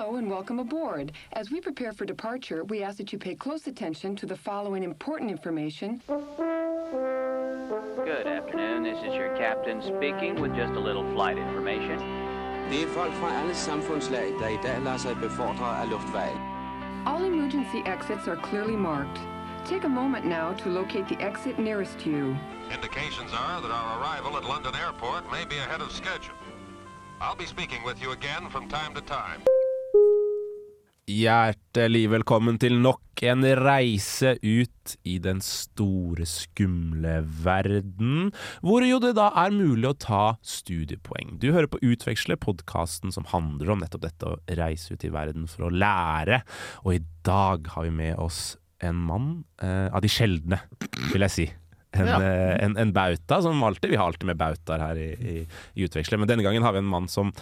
Hello and welcome aboard. As we prepare for departure, we ask that you pay close attention to the following important information. Good afternoon. This is your captain speaking with just a little flight information. Det er folk fra alle samfundslag, der i dag lader sig befordre af luftvejen. All emergency exits are clearly marked. Take a moment now to locate the exit nearest you. Indications are that our arrival at London Airport may be ahead of schedule. I'll be speaking with you again from time to time. Hjertelig velkommen til nok en reise ut i den store, skumle verden, hvor jo det da er mulig å ta studiepoeng. Du hører på Utveksle, podkasten som handler om nettopp dette å reise ut i verden for å lære, og i dag har vi med oss en mann eh, av de sjeldne, vil jeg si. En, ja. en, en bauta, som alltid. Vi har alltid med bautaer her i, i, i Utveksle, men denne gangen har vi en mann som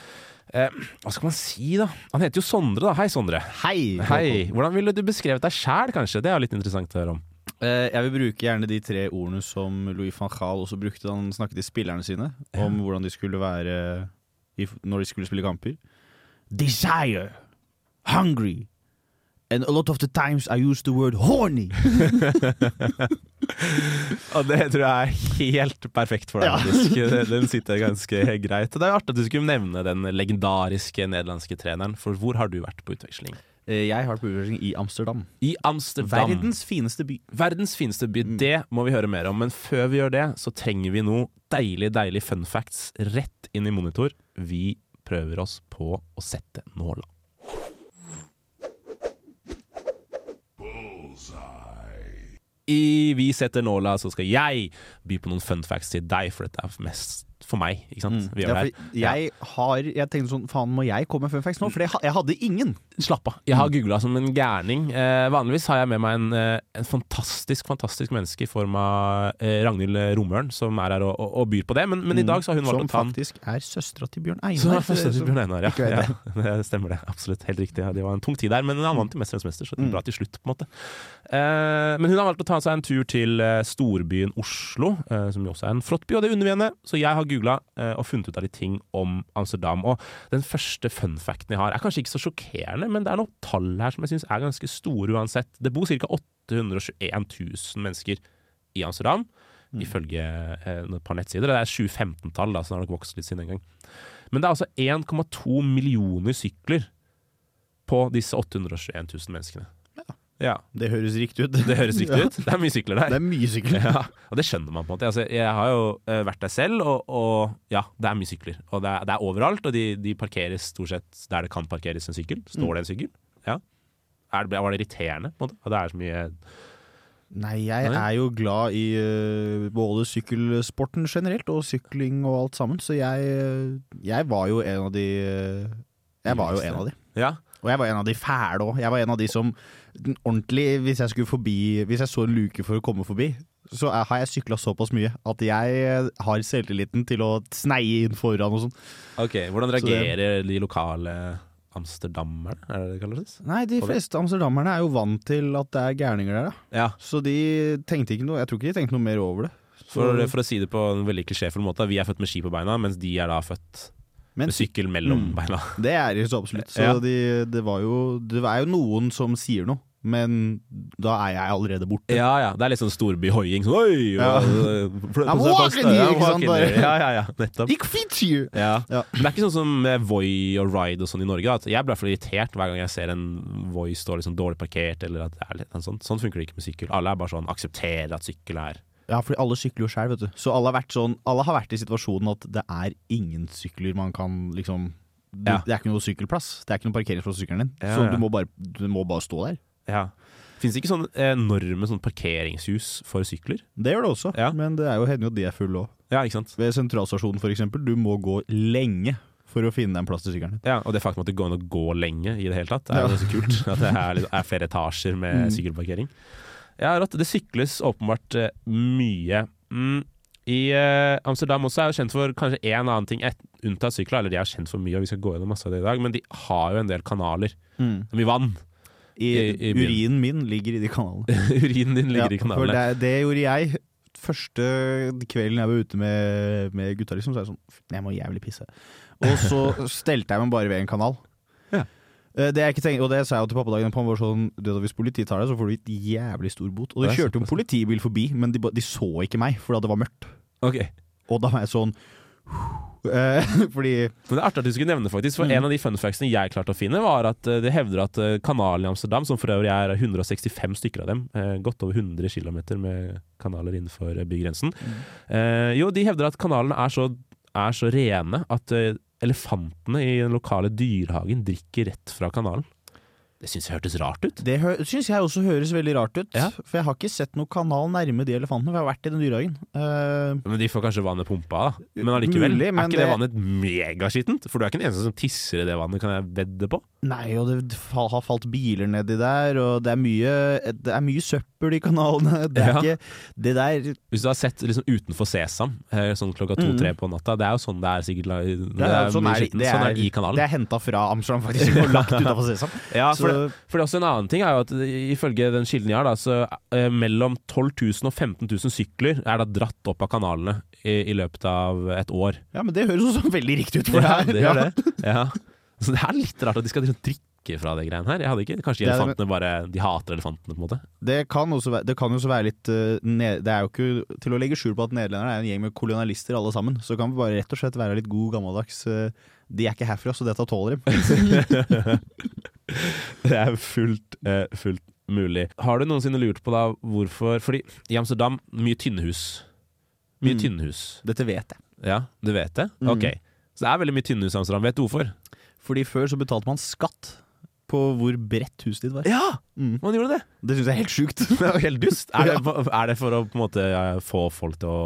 eh, Hva skal man si, da? Han heter jo Sondre, da. Hei, Sondre. Hei! Hei. Hvordan ville du beskrevet deg sjæl, kanskje? Det er litt interessant å høre om. Eh, jeg vil bruke gjerne de tre ordene som Louis van Gaal også brukte da han snakket til spillerne sine, om hvordan de skulle være når de skulle spille kamper. Desire, hungry, and a lot of the times I use the word horny. Og det tror jeg er helt perfekt for deg. faktisk. Den sitter ganske greit. Og Det er artig at du skulle nevne den legendariske nederlandske treneren, for hvor har du vært på utveksling? Eh, jeg har vært på utveksling i Amsterdam. I Amsterdam. Verdens fineste by. Verdens fineste by. Det må vi høre mer om, men før vi gjør det, så trenger vi noe deilig, deilig fun facts rett inn i monitor. Vi prøver oss på å sette nåla. I Vi setter nåla, så skal jeg by på noen fun facts til deg, for dette er mest for meg. Ikke sant? Vi Ja, jeg har Jeg tenkte sånn, faen må jeg komme med fun facts nå? For jeg, hadde ingen. Slapp av. Jeg har googla som en gærning. Eh, vanligvis har jeg med meg en, eh, en fantastisk fantastisk menneske i form av eh, Ragnhild Romøren, som er her og, og, og byr på det. Men, men i dag så har hun valgt Som å ta en faktisk er søstera til Bjørn Som Einar. er første til Bjørn Einar, ja. Ja. Det stemmer det. Absolutt. Helt riktig. Ja, det var en tung tid der, men han vant til 'Mesterens mester', så det er bra til slutt, på en måte. Eh, men hun har valgt å ta seg en tur til eh, storbyen Oslo, eh, som jo også er en flott by, og det unner vi henne. Så jeg har googla eh, og funnet ut av litt ting om Amsterdam. Og den første fun facten jeg har, er kanskje ikke så sjokkerende, men det er noen tall her som jeg syns er ganske store uansett. Det bor ca. 821 000 mennesker i Amsterdam, ifølge eh, et par nettsider. Det er 2015-tall, da, så det har nok vokst litt siden den gang. Men det er altså 1,2 millioner sykler på disse 821 000 menneskene. Ja. Det høres riktig ut. Det høres riktig ut. Det er mye sykler der. Det er mye sykler. Ja, og det skjønner man på en måte. Altså, jeg har jo eh, vært der selv, og, og ja, det er mye sykler. Og det er, det er overalt, og de, de parkeres stort sett der det kan parkeres en sykkel. Står det en sykkel? Ja. Er det, var det irriterende? på en måte? Og det er så mye Nei, jeg er jo glad i uh, både sykkelsporten generelt og sykling og alt sammen, så jeg, jeg var jo en av de eh, Jeg var jo en av de. Ja. Og jeg var en av de fæle òg. Jeg var en av de som ordentlig, hvis jeg skulle forbi Hvis jeg så en luke for å komme forbi, så er, har jeg sykla såpass mye at jeg har selvtilliten til å sneie inn foran og sånn. Ok, Hvordan reagerer det- de lokale amsterdammerne, er det det kalles? Nei, de fleste amsterdammerne er jo vant til at det er gærninger der, da. Ja, Så de tenkte ikke noe Jeg tror ikke de tenkte noe mer over det. for, for å si det på en veldig klisjéfull måte, vi er født med ski på beina, mens de er da født Men med sykkel mellom Mm. beina. Det er de så absolutt. Så Ja. de, det var jo Det er jo noen som sier noe, men da er jeg allerede borte. Ja, ja. Det er litt sånn storbyhoiing. Sånn, Oi! Ja. I'm walking here, ikke sant. Ja, ja, ja. Nettopp. Ikke you Ja. Ja. Men det er ikke sånn som med Voi og Ride og sånn i Norge. At jeg blir i hvert fall irritert hver gang jeg ser en Voi stå liksom dårlig parkert. Eller at det er litt, sånn. sånn funker det ikke med sykkel. Alle er bare sånn aksepterer at sykkel er Ja, fordi alle sykler jo sjøl, vet du. Så alle har, sånn, alle har vært i situasjonen at det er ingen sykler man kan liksom du, Ja. Det er ikke noe sykkelplass. Det er ikke noe parkeringsplass for sykkelen din. Ja, så du må, bare, du må bare stå der. Ja. Fins det ikke sånne enorme sånn parkeringshus for sykler? Det gjør det også, Ja. men det er jo, hender jo de er fulle òg. Ja, ikke sant? Ved sentralstasjonen eksempel, du må gå lenge for å finne en plass til sykkelen. Ja, Og det faktum at det går an å gå lenge i det hele tatt, er jo Ja. så kult. At det er, er flere etasjer med Mm. sykkelparkering. Ja, rått. Det sykles åpenbart eh, mye. Mm. I eh, Amsterdam også er jo kjent for kanskje en annen ting, et, unntatt sykler. Eller de er kjent for mye, og vi skal gå gjennom masse av det i dag, men de har jo en del kanaler. Mye vann. I, I- i urinen min ligger i de kanalene. Urinen din ligger i for kanalene. det, det gjorde jeg første kvelden jeg var ute med, med gutta, liksom, så er jeg sånn Jeg må jævlig pisse. Og så stelte jeg meg bare ved en kanal. Ja. Eh, Det jeg ikke tenker, og det sa jeg jo til pappadagen på, han var sånn det Hvis politiet tar deg, så får du et jævlig stor bot. Og det kjørte jo en politibil forbi, men de, de så ikke meg, fordi det var mørkt. Okay. Og da var jeg sånn Fordi Men det er artig at du skulle nevne faktisk, for Mm. En av de fun factsene jeg klarte å finne, var at eh, det hevder at eh, kanalen i Amsterdam, som for øvrig er 165 stykker av dem, eh, godt over 100 km med kanaler innenfor eh, bygrensen mm. Jo, de hevder at kanalene er så, er så rene at eh, elefantene i den lokale dyrehagen drikker rett fra kanalen. Det syns jeg hørtes rart ut. Det syns jeg også høres veldig rart ut. Ja. For jeg har ikke sett noen kanal nærme de elefantene. For jeg har vært i den dyrehagen. Uh, Men de får kanskje vannet pumpa, da. Men allikevel, Mulig, men er ikke det det- vannet megaskittent? For du er ikke den eneste som tisser i det vannet, kan jeg vedde på. Nei, og det har falt biler nedi der, og det er mye, det er mye søppel i kanalene. Det er Ja. ikke Det der Hvis du har sett liksom utenfor Sesam, eh, sånn klokka to-tre på natta, det er jo sånn det er sikkert det er, det er, sånn, er, det, sånn er, er i kanalen. det er henta fra Amsterdam, faktisk, og lagt utafor Sesam. ja, for, Så- det, for også en annen ting er jo at ifølge den kilden jeg har, da, så eh, mellom 12 000 og 15 000 sykler er da dratt opp av kanalene i, i løpet av et år. Ja, men det høres også veldig riktig ut for Ja, deg. det gjør det. Ja. Så det er litt rart at de skal liksom drikke fra det greiene her. Jeg hadde ikke, Kanskje Det er elefantene bare De hater elefantene, på en måte. Det kan, også være, det kan også være litt eh, Det er jo ikke til å legge skjul på at nederlenderne er en gjeng med kolonialister alle sammen. Så kan vi bare rett og slett være litt god gammeldags eh, De er ikke herfra, så dette tåler dem. Det er fullt, eh, fullt mulig. Har du noensinne lurt på da hvorfor Fordi i Amsterdam, mye tynnhus. Mye Mm. tynnhus. Dette vet jeg. Ja, du vet det? Mm. Så det er veldig mye tynnhus i Amsterdam. Vet du hvorfor? Fordi før så betalte man skatt på hvor bredt huset ditt var. Ja! Mm. Man gjorde det. Det syns jeg er helt sjukt. Det er helt dust. Er det, er det for å måte få folk til å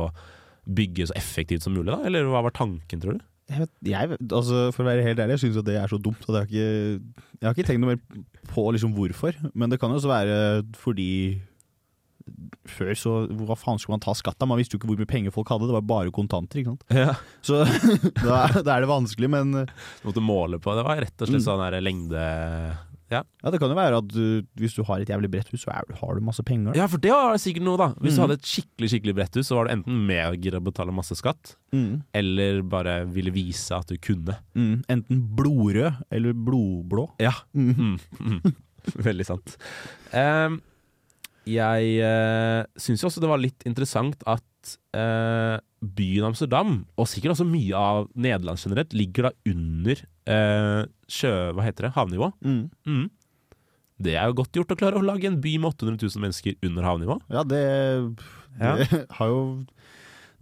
bygge så effektivt som mulig, da? Eller hva var tanken, tror du? Jeg vet, jeg altså For å være helt ærlig, jeg syns det er så dumt. jeg, har ikke, jeg har ikke tenkt noe mer på liksom hvorfor. Men det kan jo også være fordi før så Hva faen skulle man ta skatt av? Man visste jo ikke hvor mye penger folk hadde. Det var bare kontanter. ikke sant? Ja. Så da, da er det vanskelig, men Du måtte måle på det. var rett og slett Mm. sånn lengde Ja. ja, det kan jo være at du, hvis du har et jævlig bredt hus, så er, har du masse penger. da. ja, for det var sikkert noe, da. Hvis du Mm. hadde et skikkelig skikkelig bredt hus, så var du enten med å betale masse skatt, Mm. eller bare ville vise at du kunne. Mm. Enten blodrød eller blodblå. Ja. Mm. Mm. Veldig sant. Um, jeg uh, syns jo også det var litt interessant at eh, byen Amsterdam, og sikkert også mye av Nederland generelt, ligger da under eh, sjø... Hva heter det? Havnivå. Mm. Mm. Det er jo godt gjort å klare å lage en by med 800 000 mennesker under havnivå. Ja, det, det har jo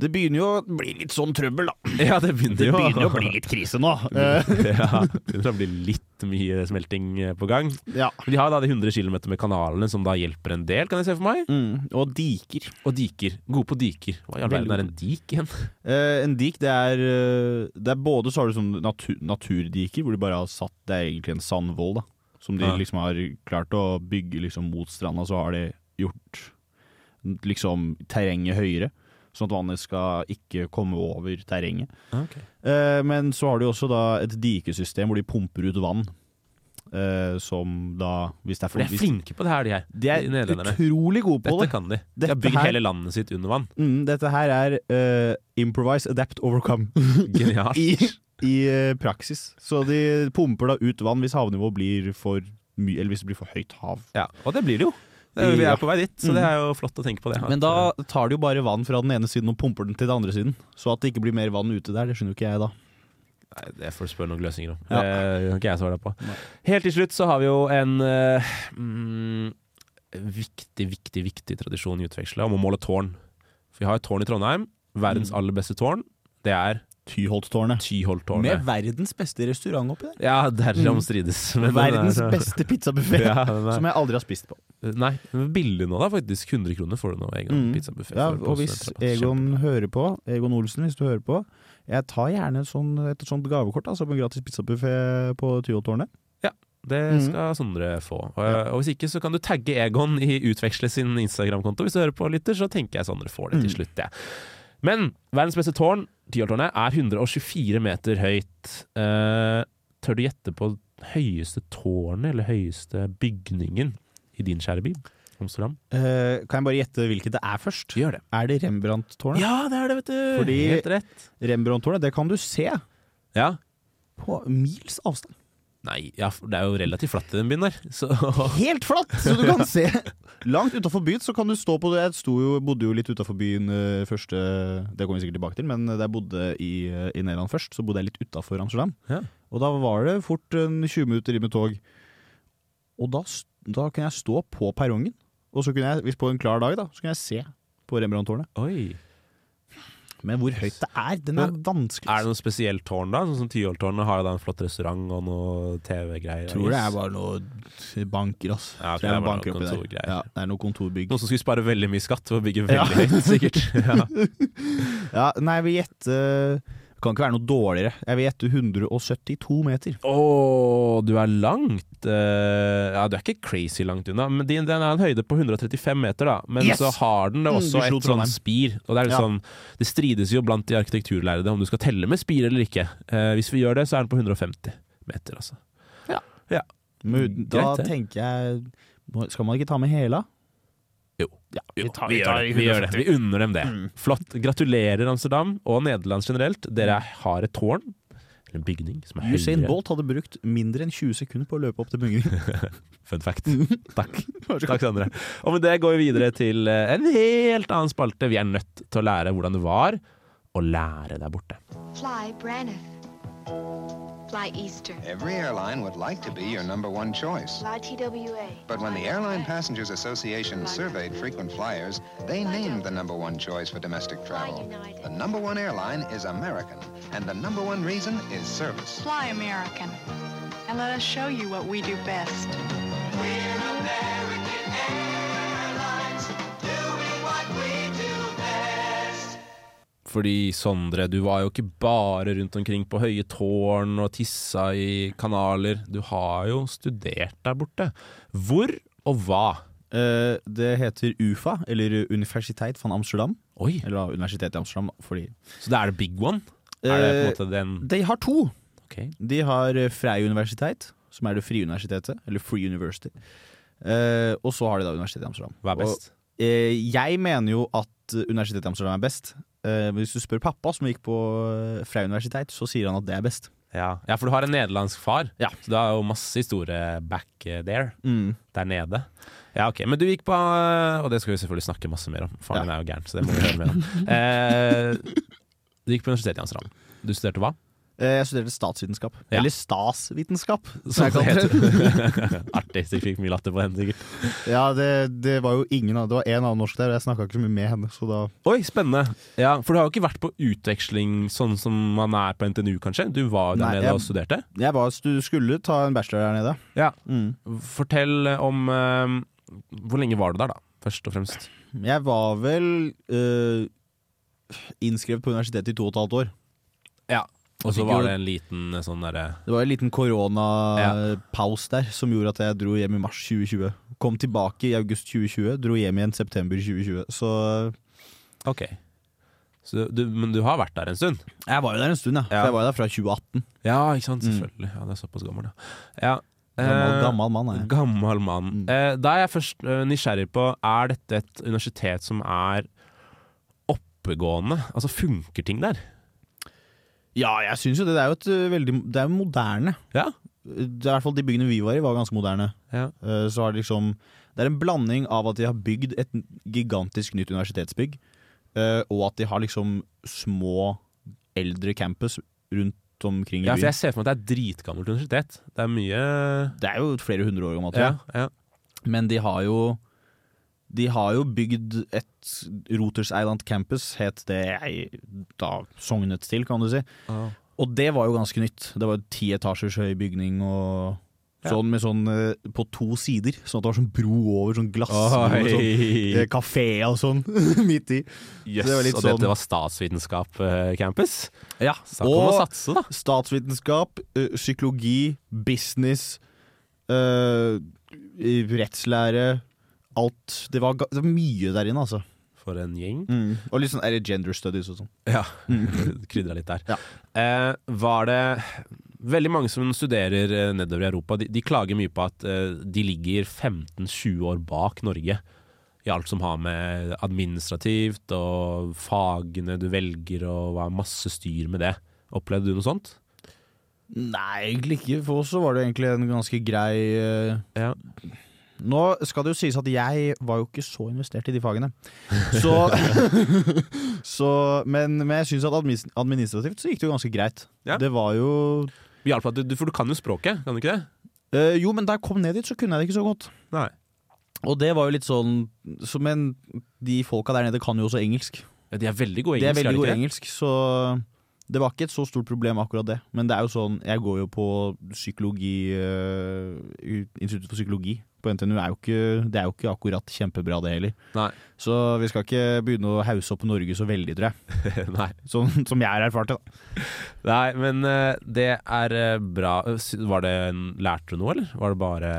Det begynner jo å bli litt sånn trøbbel, da. Ja, det begynner jo, Det begynner jo å bli litt krise nå. Ja, det begynner å bli litt mye smelting eh, på gang. ja. De har da de 100 km med kanalene som da hjelper en del, kan jeg se for meg. Mm. Og diker. Og diker. Gode på diker. Hva i all verden er en dik igjen? Eh, en dik, det er, eh, det er både så har du sånn natur, naturdiker, hvor de bare har satt Det er egentlig en sandvoll, da. Som de liksom har klart å bygge liksom mot stranda, så har de gjort liksom terrenget høyere. Sånn at vannet skal ikke komme over terrenget. Eh, men så har de også da et dikesystem hvor de pumper ut vann. Eh, som da Hvis det er For de er flinke på det her, de her. De er de nederlenderne. utrolig gode på Dette det. kan de. De har bygd hele landet sitt under vann. Mm, dette her er uh, improvise, adapt, overcome. Genialt. I, i uh, praksis. Så de pumper da ut vann hvis havnivået blir for mye, eller hvis det blir for høyt hav. Ja, og det blir det jo. Det vi er på vei dit, så det er jo flott å tenke på det. Men da tar de jo bare vann fra den ene siden og pumper den til den andre siden. Så at det ikke blir mer vann ute der, det skjønner jo ikke jeg da. Nei, det får du spørre noen løsninger om. Ja. Det kan ikke jeg svare deg på. Nei. Helt til slutt så har vi jo en mm, viktig, viktig, viktig tradisjon i utvekslet om å måle tårn. For vi har et tårn i Trondheim. Verdens Mm. aller beste tårn. Det er Tyholttårnet. Tyholttårnet. Med verdens beste restaurant oppi der. Ja, derom Mm. strides. Men den Verdens er- beste pizzabuffé. Ja, Som jeg aldri har spist på. Nei, men billig nå da, faktisk. 100 kroner får du nå Egon Mm. pizzabuffé. Ja, og hvis. Egon hører på, Egon Olsen, hvis du hører på Jeg tar gjerne en sånn, et sånt gavekort, altså på en gratis pizzabuffé på Tyholttårnet. Det Mm. skal Sondre få. Og, og hvis ikke, så kan du tagge Egon i Utveksle sin Instagram-konto. Hvis du hører på, lytter, så tenker jeg Sondre får det til Mm. slutt, jeg. Men verdens beste tårn, Tyholttårnet, er 124 meter høyt. Eh, tør du gjette på høyeste tårnet, eller høyeste bygningen, i din kjære by? Amsterdam? Eh, kan jeg bare gjette hvilket det er først? Gjør det. Er det Rembrandt-tårnet? Ja, det er det, vet du! Fordi- Helt rett. Rembrandt-tårnet, det kan du se Ja. på mils avstand. Nei, ja, det er jo relativt flatt i den byen der. Så Helt flatt! Så du kan se Langt utafor byen så kan du stå på det. Jeg jo, bodde jo litt utafor byen eh, første Det kommer vi sikkert tilbake til, men da jeg bodde i, eh, i Nederland først, så bodde jeg litt utafor Amsterdam. Ja. Og da var det fort en 20 minutter i med tog. Og da, da kunne jeg stå på perrongen. Og så kunne jeg, hvis på en klar dag, da, så kunne jeg se på Rembrandt-tårnet. Men hvor høyt det er, den er vanskelig. Er det noe spesielt tårn, da? Sånn som Tyholttårnet har jo da en flott restaurant og noe TV-greier. Tror det er bare noe banker, altså. Ja, det er bare noe kontorgreier. Ja, det er noe kontorbygg. Noen som skulle spare veldig mye skatt ved å bygge Ja. veldig høyt, sikkert. Ja. Ja, nei, vi vil gjette Det kan ikke være noe dårligere. Jeg vil gjette 172 meter. Å, du er langt. Uh, ja, du er ikke crazy langt unna, men din- den er en høyde på 135 meter, da. Men Yes! så har den det også mm, et sånn spir. Og det er Ja. sånn Det strides jo blant de arkitekturlærde om du skal telle med spir eller ikke. Uh, hvis vi gjør det, så er den på 150 meter, altså. Men da Greit, tenker jeg Skal man ikke ta med hæla? Ja, vi tar- vi, vi gjør tar det. vi gjør det. Vi unner dem det. Mm. Flott. Gratulerer, Amsterdam og Nederland generelt. Dere har et tårn, eller en bygning, som er Usain. Bolt hadde brukt mindre enn 20 sekunder på å løpe opp til bygningen. Fun fact. Takk. Takk, Sondre. Og med det går vi videre til eh, en helt annen spalte. Vi er nødt til å lære hvordan det var å lære der borte. Fly Braniff. Fly Eastern. Every airline would like to be your number one choice. Fly TWA. But when the Airline Passengers Association surveyed frequent flyers, they named the number one choice for domestic travel. United. The number one airline is American, and the number one reason is service. Fly American. And let us show you what we do best. Fordi Sondre, du var jo ikke bare rundt omkring på høye tårn og tissa i kanaler. Du har jo studert der borte. Hvor og hva? Uh, det heter UFA, eller Universiteit van Amsterdam. Oi, Eller Universitetet i Amsterdam, fordi så det er det big one? Er det på en måte den Eh, De har to. Okay. De har eh, Freie Universitet, som er det frie universitetet, eller Free University. Eh, og så har de da Universitetet i Amsterdam. Hva er best? Og, eh, jeg mener jo at eh, Universitetet i Amsterdam er best. Eh, hvis du spør pappa, som gikk på eh, Freie Universitet, så sier han at det er best. Ja. ja, for du har en nederlandsk far, Ja. så du har jo masse historie back eh, there. Mm. Der nede. Ja, ok. Men du gikk på Og det skal vi selvfølgelig snakke masse mer om. Faren ja. er jo gæren, så det må vi høre mer om. Eh, du gikk på universitetet i Amsterdam. Du studerte hva? Eh, jeg studerte statsvitenskap. Ja. Eller stasvitenskap, som jeg det kaller det. heter. Artig. Så jeg fikk mye latter på henne, sikkert. ja, det, det var jo ingen av Det var én annen norsk der, og jeg snakka ikke så mye med henne, så da Oi, spennende. Ja, For du har jo ikke vært på utveksling sånn som man er på NTNU, kanskje? Du var der Nei, nede jeg- og studerte? Jeg var, du skulle ta en bachelor der nede. Ja. Mm. Fortell om eh, Hvor lenge var du der, da? Først og fremst. Jeg var vel uh, innskrevet på universitetet i to og et halvt år. Ja. Og så var det en liten eh, sånn derre Det var en liten koronapaus der som gjorde at jeg dro hjem i mars 2020. Kom tilbake i august 2020, dro hjem igjen september 2020. Så Ok. Så du, men du har vært der en stund? jeg var jo der en stund, ja. Ja. For jeg var jo der fra 2018. Ja, ikke sant? Mm. Selvfølgelig. Ja, det er såpass gammel, ja. ja. Gammel, eh, gammel mann jeg. Gammel mann. Mm. Eh, da er jeg først nysgjerrig på Er dette et universitet som er oppegående? Altså funker ting der? Ja, jeg syns jo det. Det er jo et øh, veldig Det er jo moderne. Ja. Det er I hvert fall de byggene vi var i, var ganske moderne. Ja. Eh, Så har det liksom Det er en blanding av at de har bygd et gigantisk nytt universitetsbygg, eh, og at de har liksom små, eldre campus rundt omkring i Ja, for jeg ser for meg at det er dritgammelt universitet. Det er mye Det er jo flere hundre år gammelt, Ja, ja. Men de har jo De har jo bygd et Roters Island Campus, het det jeg da sognet til, kan du si. Og det var jo ganske nytt. Det var ti etasjers høy bygning og sånn med sånn eh, på to sider. Sånn at det var sånn bro over, sånn glass, og sånn. Oi. eh, Kafé og sånn midt i. Yes, det og sånn- dette var statsvitenskap-campus. Ja, så og satse, da. statsvitenskap, eh, psykologi, business, øh, rettslære Alt. Det var, det var mye der inne, altså. For en gjeng. Og litt sånn er det gender studies og sånn. Ja, krydra litt der. Ja. Eh, var det Veldig mange som studerer eh, nedover i Europa, de, de klager mye på at eh, de ligger 15-20 år bak Norge. I alt som har med administrativt og fagene du velger og hva masse styr med det. Opplevde du noe sånt? Nei, egentlig ikke. For oss så var det egentlig en ganske grei eh, Ja. Nå skal det jo sies at jeg var jo ikke så investert i de fagene. Så, så Men, men jeg syns at administrativt så gikk det jo ganske greit. Ja. Det var jo For du kan jo språket, kan du ikke det? Uh, Jo, men da jeg kom ned dit, så kunne jeg det ikke så godt. Nei. Og det var jo litt sånn så, Men de folka der nede kan jo også engelsk. Ja, de er veldig gode engelsk, De er veldig gode engelsk, så det var ikke et så stort problem akkurat det. Men det er jo sånn, jeg går jo på psykologi uh, Institutt for psykologi på NTNU. Er jo ikke, det er jo ikke akkurat kjempebra, det heller. Nei. Så vi skal ikke begynne å hause opp Norge så veldig, tror jeg. Nei. Sånn som jeg har erfart det. da. Nei, men eh, det er eh, bra. Var det en, Lærte du noe, eller? Var det bare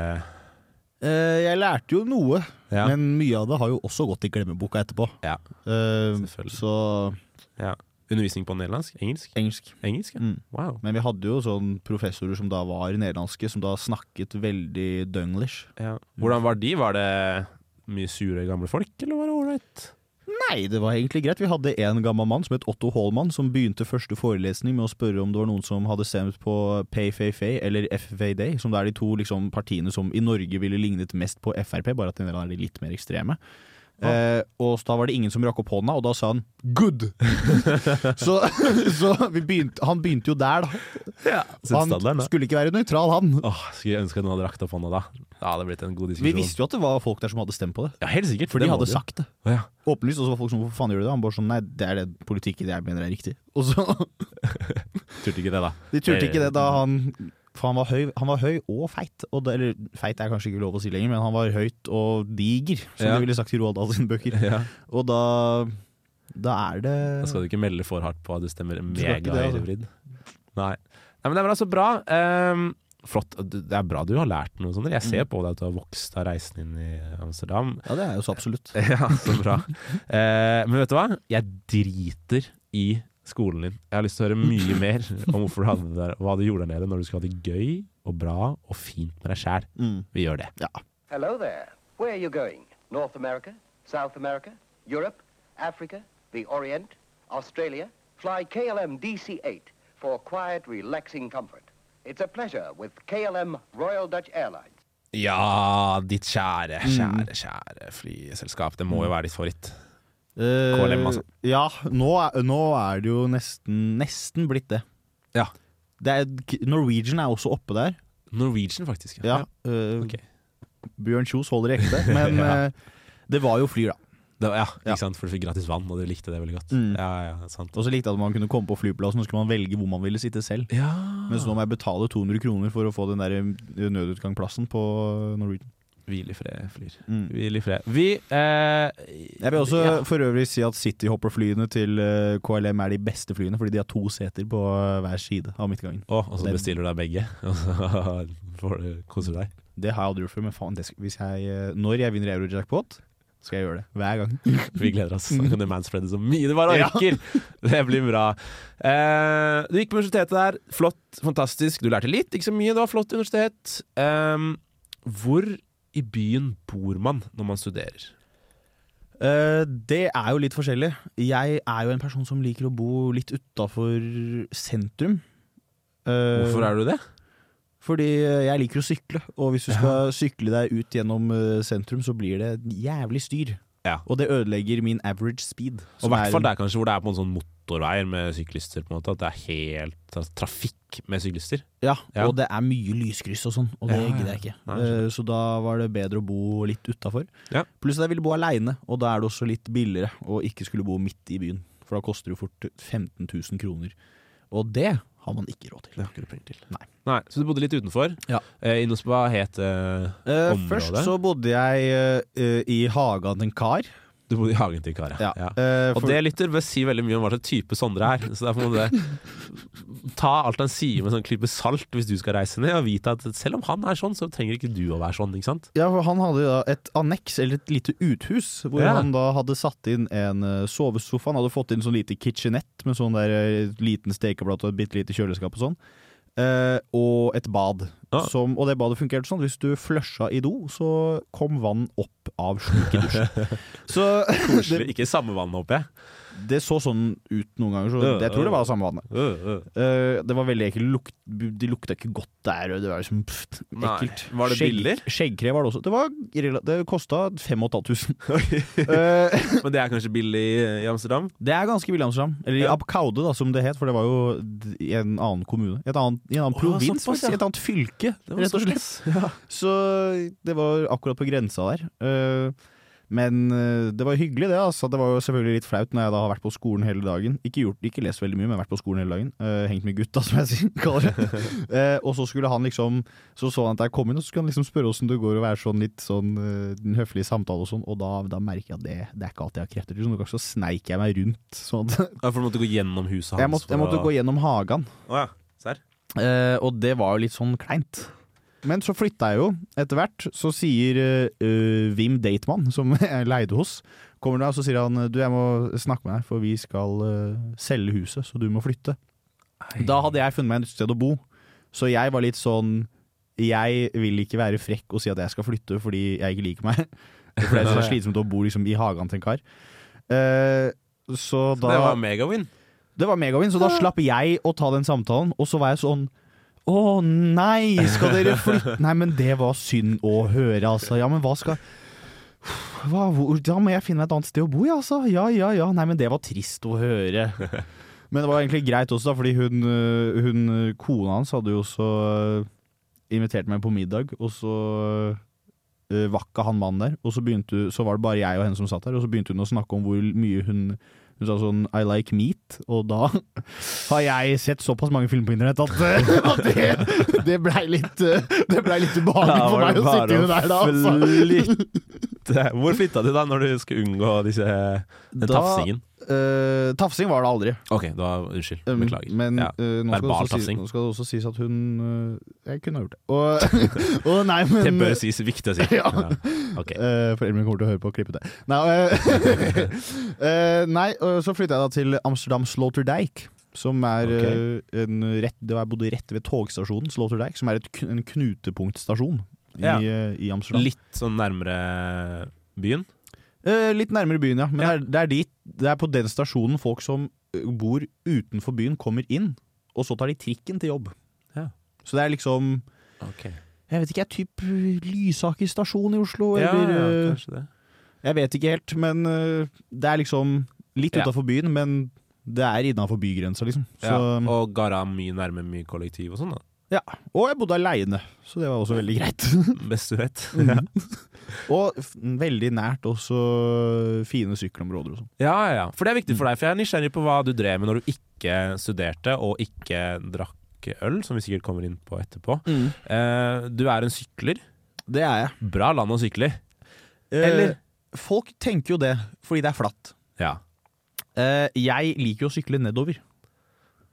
Eh, jeg lærte jo noe, Ja. men mye av det har jo også gått i glemmeboka etterpå. Ja. Selvfølgelig. så ja. Undervisning på nederlandsk? Engelsk? engelsk. Engelsk, ja. Mm. Wow. Men vi hadde jo sånn professorer som da var nederlandske, som da snakket veldig dunglish. Ja. Hvordan var de? Var det mye sure gamle folk, eller var det ålreit? Nei, det var egentlig greit. Vi hadde en gammel mann som het Otto Hallmann, som begynte første forelesning med å spørre om det var noen som hadde stemt på PayFayFay eller FVD, som det er de to liksom, partiene som i Norge ville lignet mest på Frp, bare at de er litt mer ekstreme. Eh, og da var det ingen som rakk opp hånda, og da sa han 'good'. så så vi begynte, han begynte jo der, da. Ja. Han skulle ikke være nøytral, han. Åh, skulle jeg ønske at noen hadde rakt opp hånda da. Ja, det blitt en god diskusjon. Vi visste jo at det var folk der som hadde stemt på det. Ja, helt sikkert. For de hadde sagt det. Oh, ja. Åpenlyst. Og så var folk som 'hvorfor faen gjør du det?' Han bare sånn 'nei, det er det politikken jeg mener er riktig'. Og så Turte ikke det, da. De turte ikke det da han For han var høy, han var høy og feit. Og det, eller feit er kanskje ikke lov å si lenger, men han var høyt og diger, som Ja. de ville sagt i Roald Dahl sine bøker. Ja. Og da Da er det Da skal du ikke melde for hardt på at du stemmer det, altså. megahøyrevridd. Nei. Nei, men det er bra. Så bra. Um, flott. Det er bra du har lært noe sånt. Jeg ser på deg at du har vokst av reisen inn i Amsterdam. Ja, det er jo så absolutt. Ja, så bra. uh, men vet du hva? Jeg driter i skolen din. Jeg har lyst til å høre mye mer om hvorfor du hadde det der, hva du gjorde der nede når du skulle ha det gøy og bra og fint med deg sjæl. Mm. Vi gjør det. Hello there. Where are you going? North America? South America? Europe? Africa? The Orient? Australia? Fly KLM DC-8 for quiet, relaxing comfort. It's a pleasure with KLM Royal Dutch Airlines. Ja, ditt kjære, kjære, kjære flyselskap. Det må jo være ditt favoritt. Eh, KLM, altså. Ja, nå er, nå er det jo nesten, nesten blitt det. Ja. det er, Norwegian er også oppe der. Norwegian, faktisk. Ja. ja. Uh, okay. Bjørn Kjos holder i ekte. Men eh, det var jo flyr, da. Det, ja, ikke sant? For du fikk gratis vann, og du likte det veldig godt. Mm. Ja, ja, sant. Og så likte jeg at man kunne komme på flyplassen og så skulle man velge hvor man ville sitte selv. Ja. Mens nå må jeg betale 200 kroner for å få den der nødutgangplassen på Norwegian. Hvil i fred, flyr. Mm. Hvil i fred. Vi eh, Jeg vil også ja. for øvrig si at Cityhopper-flyene til eh, KLM er de beste flyene, fordi de har to seter på eh, hver side av midtgangen. Oh, og så Den. bestiller du deg begge, og så får du kose deg. Det har jeg aldri gjort før, men faen, det skal, hvis jeg, eh, når jeg vinner Eurojackpot, skal jeg gjøre det. Hver gang. Vi gleder oss. Kan du manspreade så mye du bare Ja. Det blir bra. Uh, du gikk på universitetet der. Flott, fantastisk. Du lærte litt, ikke så mye. Det var flott universitet. Ehm, hvor i byen bor man når man studerer? Uh, det er jo litt forskjellig. Jeg er jo en person som liker å bo litt utafor sentrum. Uh, Hvorfor er du det? Fordi jeg liker å sykle, og hvis du skal sykle deg ut gjennom eh, sentrum, så blir det jævlig styr. Ja. Og det ødelegger min average speed. Og i hvert fall der kanskje hvor det er på en sånn motorveier med syklister. på en måte At det er helt tra- trafikk med syklister. Ja, Ja. og det er mye lyskryss og sånn, og det Ja, gidder jeg ikke. Nei. Eh, så da var det bedre å bo litt utafor. Ja. Pluss at jeg ville bo aleine, og da er det også litt billigere å ikke skulle bo midt i byen. For da koster det jo fort 15 000 kroner. Og det har man ikke råd til. Det har ikke du penger til. Nei. Nei, Så du bodde litt utenfor. Ja. Eh, Innos, hva het eh, Eh, området? først så bodde jeg eh, i hagen til en kar. Du bodde i hagen til en kar, Ja. ja. Og for- det lytter bør si veldig mye om hva slags type Sondre er. Så derfor må du ta alt han sier med sånn klype salt hvis du skal reise ned, og vite at selv om han er sånn, så trenger ikke du å være sånn. ikke sant? Ja, for han hadde da et anneks, eller et lite uthus, hvor Ja. han da hadde satt inn en eh, sovesofa. Han hadde fått inn sånn lite kitchenette med sånn der eh, liten stekeplate og et bitte lite kjøleskap og sånn. Eh, og et bad. Ah. som, og det badet fungerte sånn. Hvis du flusha i do, så kom vann opp av slukedusjen. dusjen. så Koselig. Ikke samme vann, håper jeg. Det så sånn ut noen ganger, så jeg tror det var samme vannet. Uh, det var veldig ekkelt. Lukt, de lukta ikke godt der. Det var liksom pff, Nei. Var det billig? Skjeggkre var det også. Det, var, det kosta 5500. Eh, Men det er kanskje billig i Amsterdam? det er ganske billig i Amsterdam. Eller i Ja. Abkaude, da, som det het, for det var jo i en annen kommune. I et annet, i en annen provins, faktisk. ja. Et annet fylke, rett og slett. Ja. Så det var akkurat på grensa der. Eh, men eh, det var hyggelig, det. altså Det var jo selvfølgelig litt flaut når jeg da har vært på skolen hele dagen. Ikke, gjort, ikke lest veldig mye, men vært på skolen hele dagen. Uh, hengt med gutta, som jeg sier, kaller det. Eh, og så skulle han liksom Så så han at jeg kom inn, og så skulle han liksom spørre åssen det går, og være sånn litt sånn uh, en høflig samtale og sånn. Og da, da merker jeg at det, det er ikke alltid jeg har krefter til. Så noen ganger så sneik jeg meg rundt. Sånn Ja, for du måtte gå gjennom huset hans? jeg måtte, jeg måtte å- gå gjennom hagen. Å ja. Serr? Eh, og det var jo litt sånn kleint. Men så flytta jeg jo etter hvert. Så sier uh, Wim Dateman, som jeg leide hos, kommer da og så sier han du, jeg må snakke med deg, for vi skal uh, selge huset, så du må flytte. Da hadde jeg funnet meg et sted å bo, så jeg var litt sånn Jeg vil ikke være frekk og si at jeg skal flytte fordi jeg ikke liker meg. For det er så slitsomt å bo liksom i hagen til en kar. Uh, så da Det var megawin. det var megavin, så da slapp jeg å ta den samtalen, og så var jeg sånn å nei, skal dere flytte Nei, men det var synd å høre, altså. Ja, men hva skal hva, hvor, Da må jeg finne meg et annet sted å bo, ja, altså. Ja, ja, ja. Nei, men det var trist å høre. Men det var egentlig greit også, da, fordi hun, øh, hun kona hans hadde jo også øh, invitert meg på middag, og så var ikke han mannen der. Og så, begynte, så var det bare jeg og henne som satt der, og så begynte hun å snakke om hvor mye hun hun sa sånn 'I like meat', og da har jeg sett såpass mange filmer på internett at, at det, det blei litt, øh, det ble litt ubehagelig for meg å sitte inne der da. Altså. flytte. Hvor flytta du da, når du skulle unngå disse, den Da- tafsingen? Øh, tafsing var det aldri. Ok, da, unnskyld. Um, Beklager. Men Ja. øh, nå, skal si, nå skal det også sies at hun uh, Jeg kunne ha gjort det. Og, og nei, men Det bør sies. Viktig å si. Ja. Ok. Eh, Foreldrene mine kommer til å høre på og klippe det. Nei, nei så flytta jeg da til Amsterdam Sloterdijk. Som er okay. en rett Det var jeg bodde rett ved togstasjonen Sloterdijk, som er et, en knutepunktstasjon i, Ja. i Amsterdam. Litt sånn nærmere byen? Eh, litt nærmere byen, ja. Men Ja. Det, er, det, er dit, det er på den stasjonen folk som bor utenfor byen, kommer inn. Og så tar de trikken til jobb. Ja. Så det er liksom okay. Jeg vet ikke, jeg typ ø, Lysaker stasjon i Oslo, Ja, eller ja, kanskje det. Jeg vet ikke helt, men det er liksom litt utafor byen, men det er innafor bygrensa, liksom. Så, Ja. Og Gara mye nærme mye kollektiv og sånn, da. Ja. Og jeg bodde aleine, så det var også veldig greit. Best du vet. Mhm. og veldig nært også fine sykkelområder og sånn. Ja, ja, ja. For det er viktig for deg, for jeg er nysgjerrig på hva du drev med når du ikke studerte og ikke drakk øl, som vi sikkert kommer inn på etterpå. Eh, du er en sykler. Det er jeg. Bra land å sykle i. Eh, Eller? Folk tenker jo det, fordi det er flatt. Ja. Eh, jeg liker jo å sykle nedover,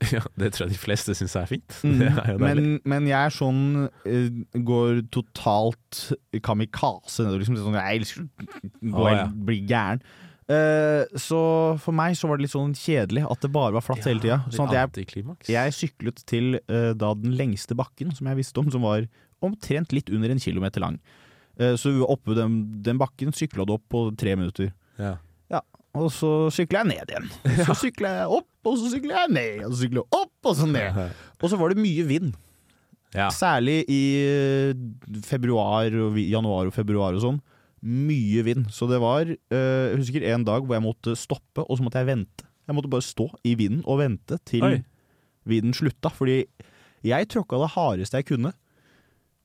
ja. Det tror jeg de fleste syns er fint. Mm. Er men, men jeg er sånn eh, Går totalt kamikaze nedover. Liksom, sånn, jeg elsker å gå Å, ja. bli gæren. Uh, så for meg så var det litt sånn kjedelig at det bare var flatt hele tida. Sånn at jeg, jeg syklet til uh, da den lengste bakken som jeg visste om, som var omtrent litt under en kilometer lang. Uh, så oppe den, den bakken sykla du opp på tre minutter. Ja. Og så sykla jeg ned igjen. Og så sykla jeg opp, og så sykla jeg ned. Og så sykla jeg opp, og så ned. Og så var det mye vind. Ja. Særlig i eh, februar, januar og februar og sånn. Mye vind. Så det var eh, Jeg husker en dag hvor jeg måtte stoppe, og så måtte jeg vente. Jeg måtte bare stå i vinden og vente til Oi. vinden slutta. Fordi jeg tråkka det hardeste jeg kunne.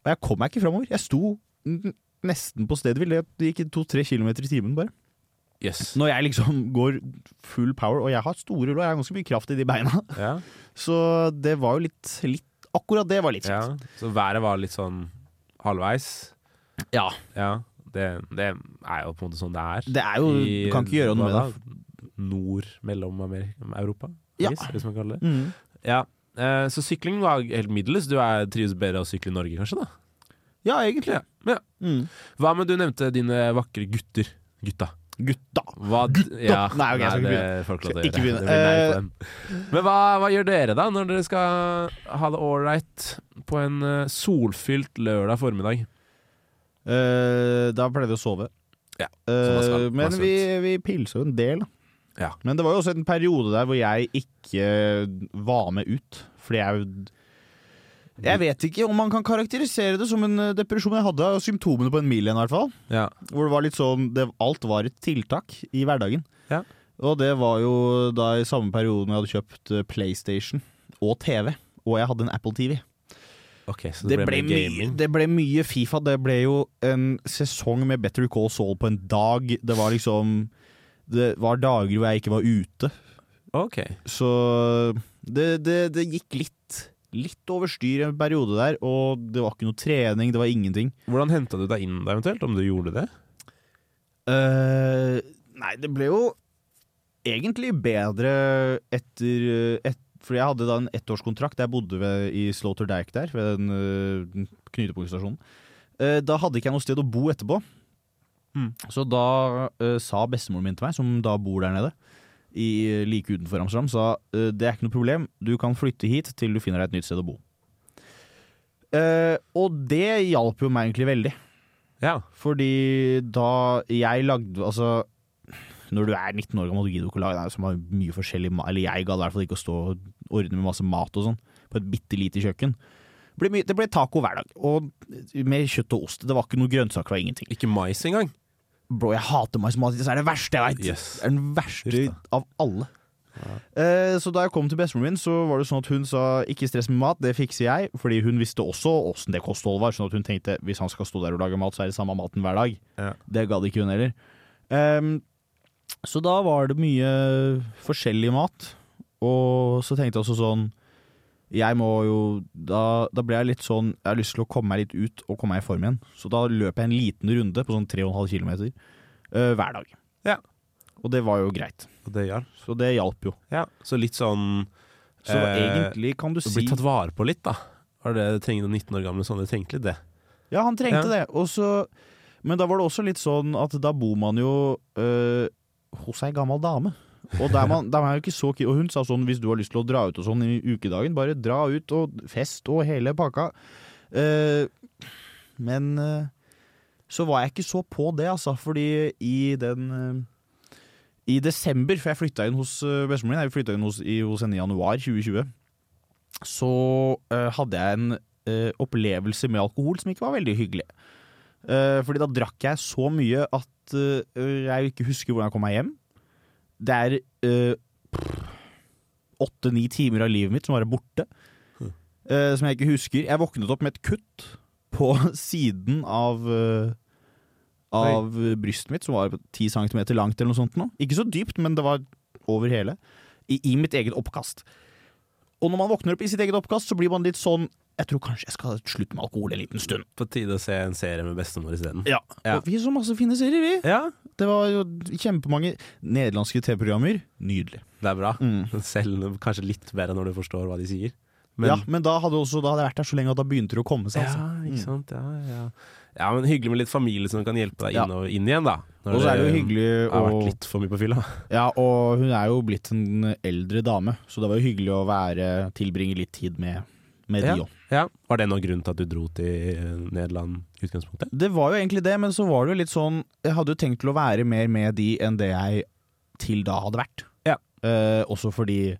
Og jeg kom meg ikke framover. Jeg sto nesten på stedet hvil. Det gikk to-tre kilometer i timen bare. Yes. Når jeg liksom går full power, og jeg har store lår, jeg har ganske mye kraft i de beina. Ja. Så det var jo litt, litt Akkurat det var litt ja. Så været var litt sånn halvveis. Ja. Ja. Det, det er jo på en måte sånn det er. Det er jo Du kan ikke gjøre noe med det. Nord mellom Amerika, Europa, Ja. hvis, hvis man kaller det. Mm. Ja. Eh, så sykling var helt middels. Du er, trives bedre å sykle i Norge, kanskje? da? Ja, egentlig. Ja. Mm. Hva med du nevnte dine vakre gutter? Gutta. Gutta. Hva, Gutta! Ja, Nei, ok, jeg skal ikke det ikke lov til å gjøre. Det nei Eh. Men hva, hva gjør dere da, når dere skal ha det ålreit på en eh, solfylt lørdag formiddag? Uh, da pleier vi å sove. Ja, skal. men vi, vi pilser jo en del, da. Ja. Men det var jo også en periode der hvor jeg ikke var med ut. Fordi jeg Jeg vet ikke om man kan karakterisere det som en eh, depresjon. Jeg hadde symptomene på en mil igjen, i hvert fall. Ja. Hvor det var litt sånn det, Alt var et tiltak i hverdagen. Ja. Og det var jo da i samme perioden jeg hadde kjøpt eh, PlayStation og TV. Og jeg hadde en Apple TV. Okay, så Det det, ble, ble, mye, det ble mye Fifa. Det ble jo en sesong med Better Call Saul på en dag. Det var liksom Det var dager hvor jeg ikke var ute. Okay. Så det, det, det gikk litt Litt over styr en periode der, og det var ikke noe trening, det var ingenting. Hvordan henta du deg inn da, eventuelt, om du gjorde det? Uh, nei, det ble jo egentlig bedre etter et, For jeg hadde da en ettårskontrakt. Jeg bodde ved, i Dyke der, ved den uh, knutepunktstasjonen. Uh, da hadde ikke jeg noe sted å bo etterpå. Mm. Så da uh, sa bestemoren min til meg, som da bor der nede, i, like utenfor Amsterdam, sa uh, det er ikke noe problem, du kan flytte hit til du finner deg et nytt sted å bo. Uh, og det hjalp jo meg egentlig veldig. Ja. Fordi da jeg lagde Altså, når du er 19 år gammel, gidder ikke å lage som har mye forskjellig Eller jeg gadd i hvert fall ikke å stå og ordne med masse mat og sånn på et bitte lite kjøkken. Det ble, det ble taco hver dag, og med kjøtt og ost. Det var ikke noe grønnsaker, det var ingenting. Ikke mais engang? Bro, jeg hater maismat. Det er det verste jeg veit. Yes. Det er den verste av alle. Eh, så da jeg kom til bestemoren min, så var det sånn at hun sa ikke stress med mat, det fikser jeg. Fordi hun visste også åssen det kostholdet var. Sånn at hun tenkte hvis han skal stå der og lage mat, så er det samme maten hver dag. Ja. Det gadd ikke hun heller. Um, så da var det mye forskjellig mat. Og så tenkte jeg også sånn Jeg må jo da, da ble jeg litt sånn Jeg har lyst til å komme meg litt ut og komme meg i form igjen. Så da løp jeg en liten runde på sånn 3,5 km uh, hver dag. Ja. Og det var jo greit. Og det hjalp. Så det hjalp jo. Ja. Så litt sånn Så Eh, egentlig kan du si bli tatt vare på litt, da. Var det trengte noen 19 år gamle sånne trengte litt det? Ja, han trengte Ja. det. Og så- men da var det også litt sånn at da bor man jo øh, hos ei gammel dame. Og man er jo ikke så Og hun sa sånn hvis du har lyst til å dra ut og sånn i ukedagen, bare dra ut og fest og hele pakka. Uh, men uh, så var jeg ikke så på det, altså, fordi i den uh, I desember, for jeg flytta inn hos bestemoren min, jeg flytta inn hos, i, hos henne i januar 2020, så hadde jeg en opplevelse med alkohol som ikke var veldig hyggelig. Fordi da drakk jeg så mye at jeg ikke husker hvordan jeg kom meg hjem. Det er åtte-ni timer av livet mitt som var borte. Uh, som jeg ikke husker. Jeg våknet opp med et kutt på siden av uh, av brystet mitt, som var ti centimeter langt eller noe sånt. Nå. Ikke så dypt, men det var over hele. I, I mitt eget oppkast. Og når man våkner opp i sitt eget oppkast, så blir man litt sånn Jeg tror kanskje jeg skal slutte med alkohol en liten stund. På tide å se en serie med bestemor isteden. Ja. Ja. Og vi så masse fine serier, vi. Ja, Det var jo kjempemange nederlandske TV-programmer. Nydelig. det er bra. Mm. Selv kanskje litt bedre når du forstår hva de sier. Men, ja, men da hadde, også, da hadde jeg vært der så lenge at da begynte det å komme seg. Ja, Altså. ikke sant. Ja, ja. ja, men hyggelig med litt familie som kan hjelpe deg Ja. inn, og, inn igjen, da. Når Og så er det jo hyggelig har vært litt for mye på fylla. Ja, og hun er jo blitt en eldre dame, så det var jo hyggelig å være, tilbringe litt tid med, med Ja. òg. Ja. Var det noen grunn til at du dro til eh, Nederland i utgangspunktet? Det var jo egentlig det, men så var det jo litt sånn Jeg hadde jo tenkt til å være mer med de enn det jeg til da hadde vært. Ja. Eh, også fordi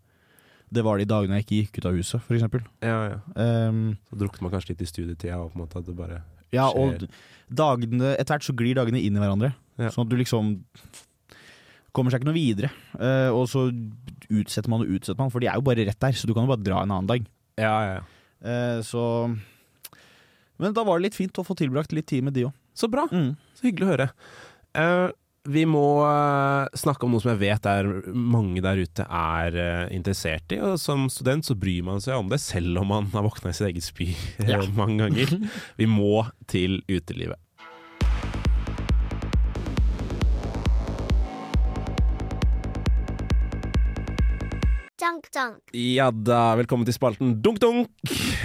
det var de dagene jeg ikke gikk ut av huset, for eksempel. Ja, ja. Um, Så druknet man kanskje litt i studietida, og på en måte at det bare skjer. ja, og dagene Etter hvert så glir dagene inn i hverandre. Ja. Sånn at du liksom kommer seg ikke noe videre. Uh, og så utsetter man og utsetter man, for de er jo bare rett der, så du kan jo bare dra en annen dag. Ja, ja, ja. Eh, så Men da var det litt fint å få tilbrakt litt tid med de òg. Så bra. Mm. Så hyggelig å høre. Uh, vi må uh, snakke om noe som jeg vet er mange der ute er uh, interessert i. Og som student så bryr man seg om det, selv om man har våkna i sitt eget spy Ja. mange ganger. Vi må til utelivet. Dunk dunk. Ja da, velkommen til spalten Dunk Dunk,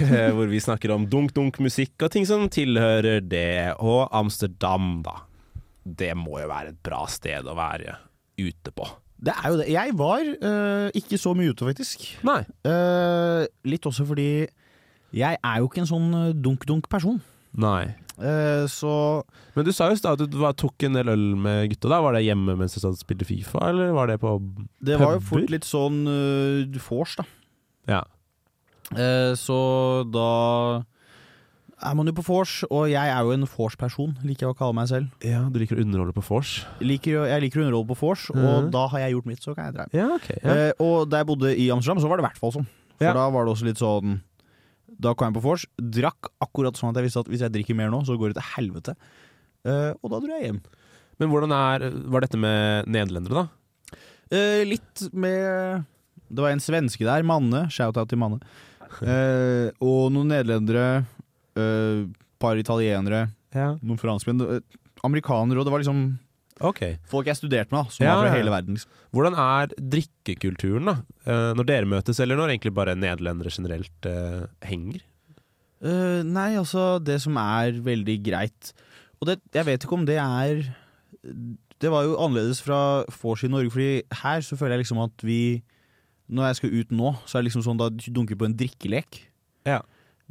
eh, hvor vi snakker om dunk-dunk-musikk og ting som tilhører det, og Amsterdam, da. det må jo være et bra sted å være ute på. Det er jo det. Jeg var eh, ikke så mye ute, faktisk. Nei. Uh, litt også fordi jeg er jo ikke en sånn dunk-dunk-person. Nei. Eh, så Men du sa jo at du var, tok en del øl med gutta. da Var det hjemme mens du spilte Fifa, eller var det på det var jo fort litt sånn uh, vors, da. Ja. Eh, så da er man jo på vors, og jeg er jo en vors-person, liker jeg å kalle meg selv. ja, du liker å underholde på vors? Liker, jeg liker å underholde på vors, og Mhm. da har jeg gjort mitt, så kan jeg dra. Ja, okay, Ja. Eh, og da jeg bodde i Amsterdam, så var det i hvert fall sånn. For Ja. da var det også litt sånn Da kom jeg på vors, drakk akkurat sånn at jeg visste at hvis jeg drikker mer nå, så går det til helvete. Uh, og da dro jeg hjem. Men hvordan er, var dette med nederlendere, da? Uh, litt med Det var en svenske der, Manne. Shout-out til Manne. Uh, og noen nederlendere. Et par italienere. Ja. Noen franskmenn. Amerikanere. Og det var liksom Ok. folk jeg studerte med, som Ja, var fra ja, ja. hele verden. Liksom. Hvordan er drikkekulturen, da? Eh, når dere møtes, eller når egentlig bare nederlendere generelt eh, henger? Uh, nei, altså Det som er veldig greit Og det, jeg vet ikke om det er Det var jo annerledes fra vors i Norge, Fordi her så føler jeg liksom at vi Når jeg skal ut nå, så er det liksom sånn da dunker på en drikkelek. Ja.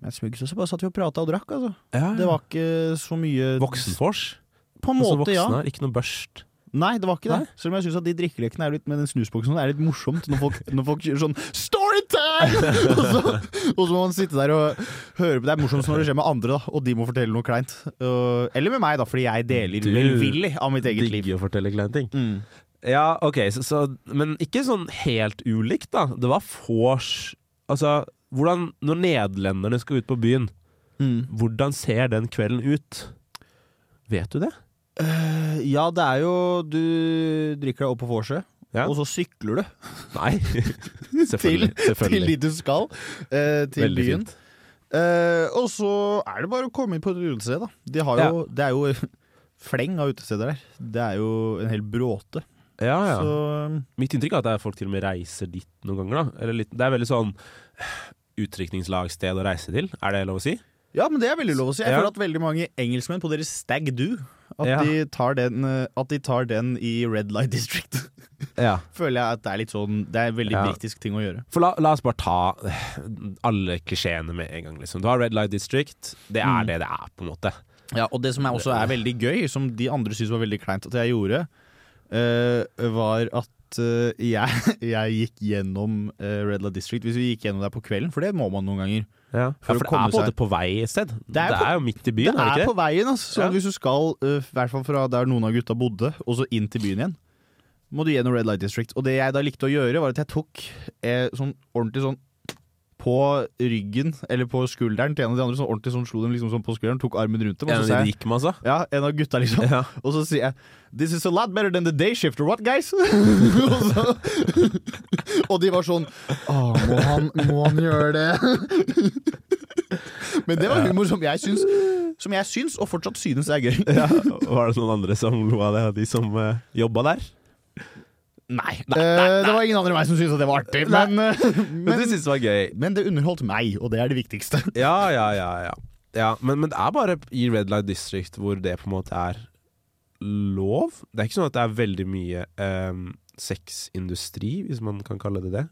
Men smugg så bare satt vi og prata og drakk, altså. Ja, Det var ikke så mye Voksenvors? På en Altså måte, ja. voksne, Ikke noe børst? Nei, det var ikke det. Nei? Selv om jeg syns de drikkelekene er litt med den snusboksen er litt morsomt når folk, når folk sånn Storytime! og, så, og så må man sitte der og høre på Det er morsomt når det skjer med andre, da, og de må fortelle noe kleint. Uh, eller med meg, da, fordi jeg deler velvillig av mitt eget liv. Digger å fortelle kleine ting. Mm. Ja, ok, så, så, men ikke sånn helt ulikt, da. Det var vors Altså, hvordan Når nederlenderne skal ut på byen, Mm. hvordan ser den kvelden ut? Vet du det? Eh, ja, det er jo Du drikker deg opp på vorset, Ja. og så sykler du Nei. selvfølgelig. til selvfølgelig. dit du skal. Uh, til Veldig byen. Eh, og så er det bare å komme inn på et utested, da. De har jo, Det er jo fleng av utesteder der. Det er jo en hel bråte. Ja, ja. Så Mitt inntrykk er at er folk til og med reiser dit noen ganger. da Eller litt, Det er veldig sånn utdrikningslagsted å reise til. Er det lov å si? Ja, men det er veldig lov å si. Jeg Ja. føler at veldig mange engelskmenn på deres stag do at, Ja. de tar den, eh, at de tar den i Red Light District. Ja. føler jeg at det er litt sånn Det er en veldig Ja. britisk ting å gjøre. For la, la oss bare ta alle klisjeene med en gang. Liksom. Du har Red Light District. Det er Mm. det det er, på en måte. Ja, Og det som er også er veldig gøy, som de andre syns var veldig kleint at jeg gjorde, uh, var at uh, jeg, jeg gikk gjennom uh, Red Light District hvis vi gikk gjennom der på kvelden, for det må man noen ganger. Ja, For ja, for det er på en seg- på vei et sted. Det er, på- jo midt i byen, det er det er ikke på veien, altså. Så Ja. hvis du skal, eh, i hvert fall fra der noen av gutta bodde, og så inn til byen igjen, må du gjennom Red Light District. Og det jeg da likte å gjøre, var at jeg tok eh, sånn ordentlig sånn på ryggen, eller på skulderen til en av de andre, sånn ordentlig sånn slo dem liksom sånn på skulderen, tok armen rundt dem, og En så de jeg med, altså? Ja, en av gutta, liksom. Ja. Og så sier jeg This is a lot better than the day shifter, what guys? og, så, og de var sånn Å, må han, må han gjøre det? Men det var humor som jeg syns, som jeg syns og fortsatt synes er gøy. Ja, Var det noen andre som lo av det, de som uh, jobba der? Nei. Eh, det var ingen andre enn meg som syntes at det var artig, men, eh, Men du men, det var gøy? men det underholdt meg, og det er det viktigste. Ja, ja, ja. ja. ja men, men det er bare i Red Light District hvor det på en måte er lov. Det er ikke sånn at det er veldig mye um, sexindustri, hvis man kan kalle det det,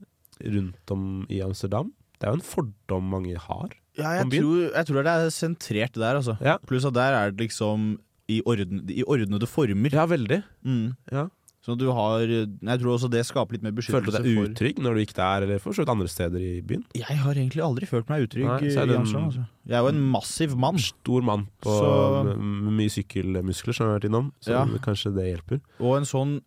rundt om i Amsterdam. Det er jo en fordom mange har. Ja, Om jeg byen? tror, jeg tror det er sentrert der, altså. Ja. Pluss at der er det liksom i, orden, i ordnede former. Ja, veldig. Mm. Ja. Så du har Jeg tror også det skaper litt mer beskyttelse Følte du deg utrygg når du gikk der, eller for så vidt andre steder i byen? Jeg har egentlig aldri følt meg utrygg Nei, er det en- Amsterdam. Altså. Jeg er jo en massiv mann. Stor mann på, Så- med, mye sykkelmuskler, som jeg har vært innom. Så Ja. kanskje det hjelper. Og en sånn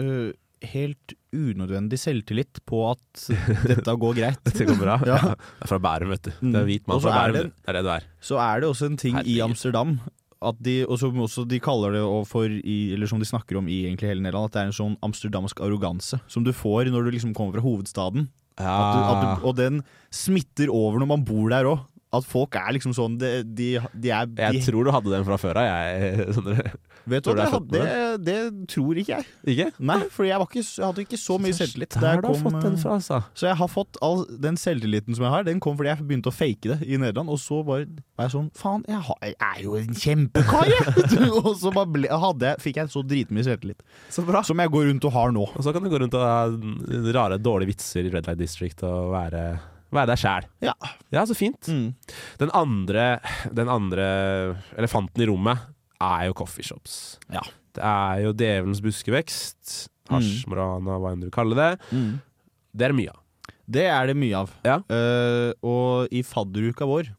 øh, helt unødvendig selvtillit på at dette går greit. Dette går bra. Ja. Det er fra Bærum, vet du. Det er hvit mann fra Bærum. det- det. Det er det du er. Så er det også en ting i Amsterdam at de, og som også de kaller det og for i, Eller som de snakker om i egentlig hele Nederland, at det er en sånn amsterdamsk arroganse som du får når du liksom kommer fra hovedstaden. At du, at du, og den smitter over når man bor der òg. At folk er liksom sånn De, de, de er Jeg tror du hadde den fra før av, jeg. Vet du hva, det, det, det tror ikke jeg. Ikke? Nei, for jeg, var ikke, jeg hadde ikke så mye selvtillit. Der du har fått den eh, fra, altså. Så jeg har fått all den selvtilliten som jeg har, den kom fordi jeg begynte å fake det i Nederland. Og så bare var jeg sånn Faen, jeg, har, jeg er jo en kjempekar, jeg! og så ble, jeg, fikk jeg så dritmye selvtillit. Så bra. Som jeg går rundt og har nå. Og så kan du gå rundt og ha rare, dårlige vitser i Red Light District og være, være deg sjæl. Ja. ja, så fint. Mm. Den andre, den andre elefanten i rommet er jo coffeeshops. Ja. Det er jo djevelens buskevekst, hasj, morana, hva enn du vil kalle det. Mm. Det er det mye av. Det er det mye av. Ja. Uh, og i fadderuka vår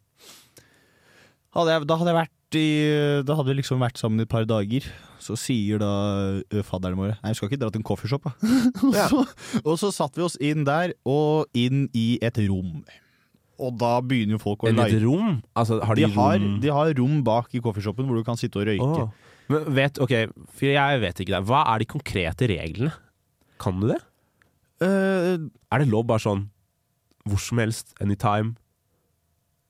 hadde jeg, Da hadde jeg vært i Da hadde vi liksom vært sammen i et par dager. Så sier da ø, fadderne våre Nei, vi skal ikke dra til en coffeeshop, da. og, så, og så satt vi oss inn der, og inn i et rom. Og da begynner jo folk å Enn et like rom? Altså, har de, de har, rom de har rom bak i coffeeshopen hvor du kan sitte og røyke. Oh. Men vet, ok, for jeg vet ikke det. Hva er de konkrete reglene? Kan du det? Uh, Er det lov bare sånn hvor som helst, anytime?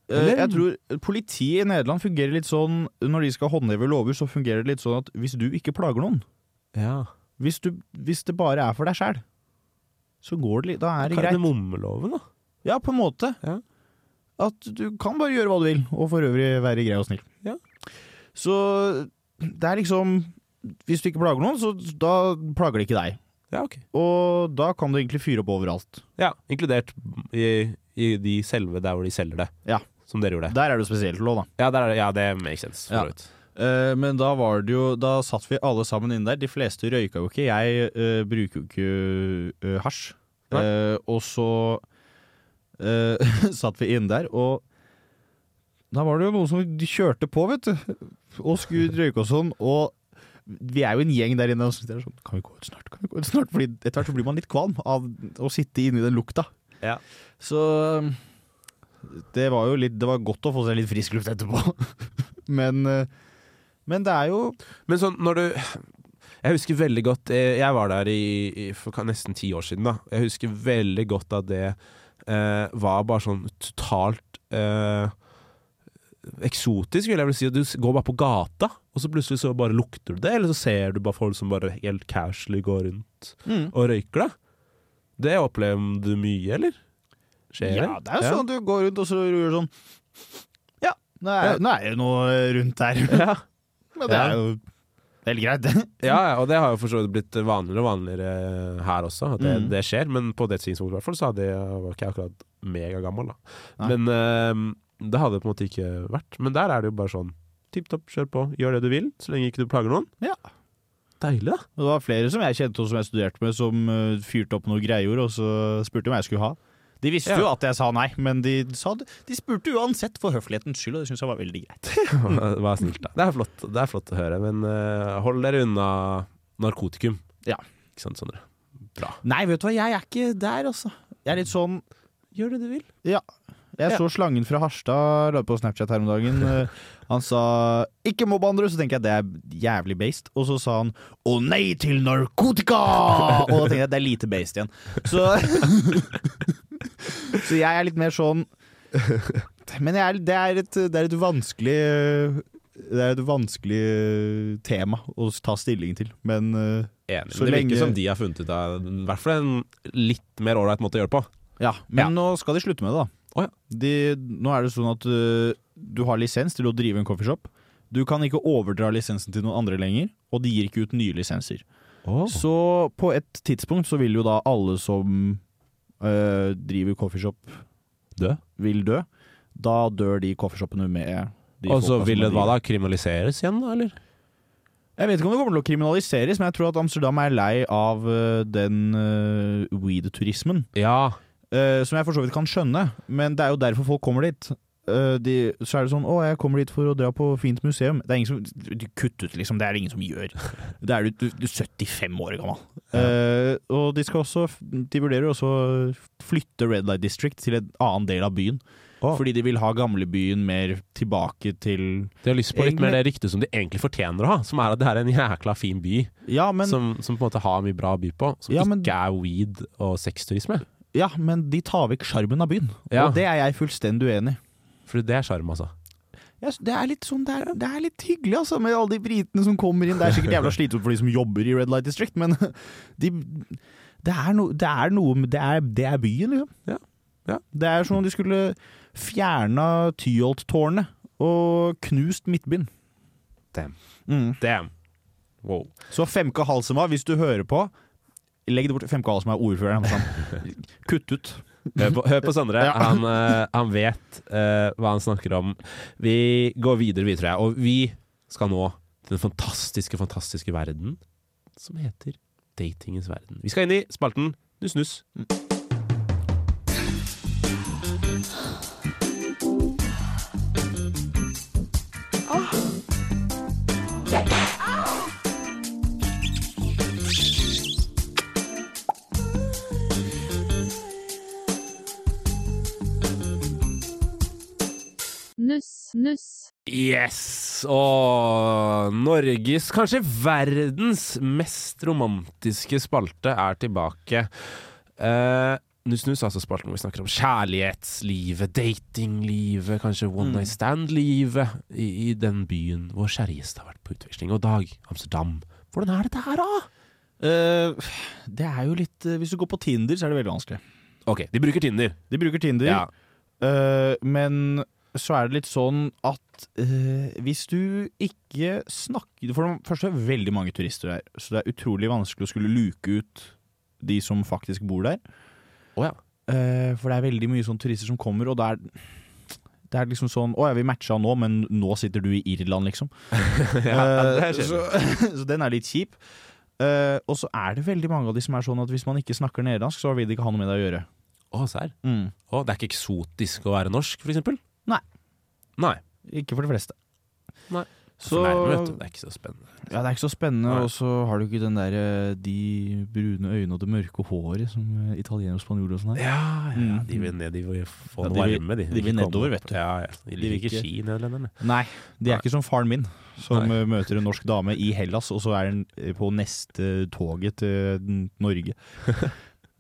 Eh, Eller? jeg tror Politiet i Nederland fungerer litt sånn Når de skal håndheve lover, så fungerer det litt sånn at hvis du ikke plager noen Ja. Hvis, du, hvis det bare er for deg sjæl, så går det litt Da er det Hva er det det mummeloven, da? Ja, på en måte. Ja. At du kan bare gjøre hva du vil, og for øvrig være grei og snill. Ja. Så det er liksom Hvis du ikke plager noen, så da plager det ikke deg. Ja, okay. Og da kan du egentlig fyre opp overalt. Ja, inkludert i, i de selve der hvor de selger det. Ja. Som dere gjorde. Der er det jo spesielt lov, da. Ja, der er ja det makes sense. Ja. Uh. Eh, men da var det jo Da satt vi alle sammen inne der. De fleste røyka jo ikke. Jeg uh, bruker jo ikke uh, hasj. Eh, og så eh, satt vi inn der, og da var det jo noen som kjørte på, vet du. Og skulle røyke og sånn. Og vi er jo en gjeng der inne og så sitter sånn Kan vi gå ut snart? Kan vi gå ut snart? Fordi etter hvert så blir man litt kvalm av å sitte inni den lukta. Ja. Så det var jo litt Det var godt å få seg litt frisk luft etterpå. men eh, men det er jo Men sånn når du Jeg husker veldig godt eh, Jeg var der i, i for nesten ti år siden. da Jeg husker veldig godt at det eh, var bare sånn totalt eh, eksotisk, vil jeg vel si. Du går bare på gata, og så plutselig så bare lukter du det. Eller så ser du bare folk som bare helt casually går rundt Mm. og røyker det. Det opplever du mye, eller? Skjer Ja, det er jo sånn at du går rundt og så gjør sånn Ja, nå er, det noe rundt her. Ja. Men det Ja. er jo helt greit, det. Ja, og det har jo for så vidt blitt vanligere og vanligere her også, at det, Mm. det skjer. Men på det tidspunktet i hvert fall, så hadde jeg, var ikke jeg akkurat megagammel, da. Nei. Men uh, det hadde det på en måte ikke vært. Men der er det jo bare sånn tipp topp, kjør på, gjør det du vil, så lenge ikke du plager noen. Ja. Deilig, da. Det var flere som jeg kjente og som jeg studerte med, som uh, fyrte opp noe greier, og så spurte om jeg skulle ha. De visste jo at jeg sa nei, men de, sa, de spurte uansett for høflighetens skyld, og det syns jeg var veldig greit. Det var snilt, da. Det er flott, det er flott å høre. Men uh, hold dere unna narkotikum. Ja. Ikke sant, Sondre? Bra. Nei, vet du hva, jeg er ikke der, altså. Jeg er litt sånn Gjør det du vil. Ja. Jeg så Slangen fra Harstad la på Snapchat her om dagen. Eh, Han sa 'ikke mobb andre', så tenker jeg det er jævlig based. Og så sa han 'å nei til narkotika'! Og da tenker jeg det er lite based igjen. Så Så jeg er litt mer sånn Men er, det, er et, det er et vanskelig Det er et vanskelig tema å ta stilling til, men eh, Enig. Så det lenge- virker som de har funnet ut av i hvert fall en litt mer ålreit måte å gjøre det på. Ja, men Ja. nå skal de slutte med det, da. Oh, ja. de, nå er det sånn at uh, du har lisens til å drive en coffeeshop. Du kan ikke overdra lisensen til noen andre lenger, og de gir ikke ut nye lisenser. Så på et tidspunkt så vil jo da alle som øh, driver coffeeshop Dø? vil dø. Da dør de coffeeshopene med de Og så folka som vil det driver. hva da? Kriminaliseres igjen, da, eller? Jeg vet ikke om det kommer til å kriminaliseres, men jeg tror at Amsterdam er lei av øh, den øh, weed-turismen. Ja. Eh, som jeg for så vidt kan skjønne, men det er jo derfor folk kommer dit. Eh, de, så er det sånn 'Å, jeg kommer dit for å dra på fint museum'. Det er ingen som du Kutt ut, liksom. Det er det ingen som gjør. Det er du, du, du er 75 år gammel. Eh, og de skal også De vurderer også å flytte Red Light District til en annen del av byen. Oh. Fordi de vil ha gamlebyen mer tilbake til De har lyst på litt Egentlig- mer det ryktet som de egentlig fortjener å ha, som er at det her er en jækla fin by. Ja, men, som, som på en måte har mye bra å by på, som Ja, men- ikke er weed og sexturisme. ja, men de tar vekk sjarmen av byen. Ja. Og det er jeg fullstendig uenig i. For det er sjarm, altså. Jeg det, er sånn, det, er, det er litt hyggelig, altså, med alle de britene som kommer inn. Det er sikkert jævla slitsomt for de som jobber i Red Light District, men de, det, er no, det er noe det er, det er byen, liksom. Ja. Ja. Det er som om de skulle fjerna Tyholt-tårnet og knust Midtbyen. Damn. Mm. Damn. Wow. Så Femke Halsema, hvis du hører på, legg det bort. Femke Halsema er ordføreren. Kutt ut. Hør på, hør på Sondre. Ja. Han, eh, han vet uh, hva han snakker om. Vi går videre, vi, tror jeg. Og vi skal nå til den fantastiske, fantastiske verden som heter datingens verden. Vi skal inn i spalten Nuss Nuss. Nuss, nuss. Yes! Og Norges, kanskje verdens mest romantiske spalte er tilbake. Uh, Nuss Nuss er altså spalten hvor vi snakker om kjærlighetslivet, datinglivet, kanskje one Mm. night stand-livet i, i den byen hvor kjæreste har vært på utveksling. Og Dag, Amsterdam. Hvordan er dette her, da? Uh, det er jo litt uh, Hvis du går på Tinder, så er det veldig vanskelig. Ok, de bruker Tinder. De bruker Tinder, Ja. uh, men så er det litt sånn at eh, hvis du ikke snakker For det første er det veldig mange turister der, så det er utrolig vanskelig å skulle luke ut de som faktisk bor der. Oh, ja. uh, for det er veldig mye sånn turister som kommer, og det er det er liksom sånn Å ja, vi matcha nå, men nå sitter du i Irland, liksom. Ja, Eh, så, så den er litt kjip. Uh, og så er det veldig mange av de som er sånn at hvis man ikke snakker nederlandsk, så vil de ikke ha noe med deg å gjøre. Å, serr. Mm. Det er ikke eksotisk å være norsk, for eksempel? Nei. Ikke for de fleste. Nei. Så- du. Det er ikke så spennende. Ja, det er ikke så spennende, og så har du ikke den der eh, de brune øynene og det mørke håret som eh, italienere og spanjoler og sånn her. Ja, ja, Mm. de vil ned, de vil få Ja, de vil- varme, de. de vil nedover, vet du. Ja, ja. De liker ikke ski, nederlenderne. Nei, de er Nei. ikke som faren min, som Nei. eh, møter en norsk dame i Hellas, og så er han eh, på neste toget til Norge.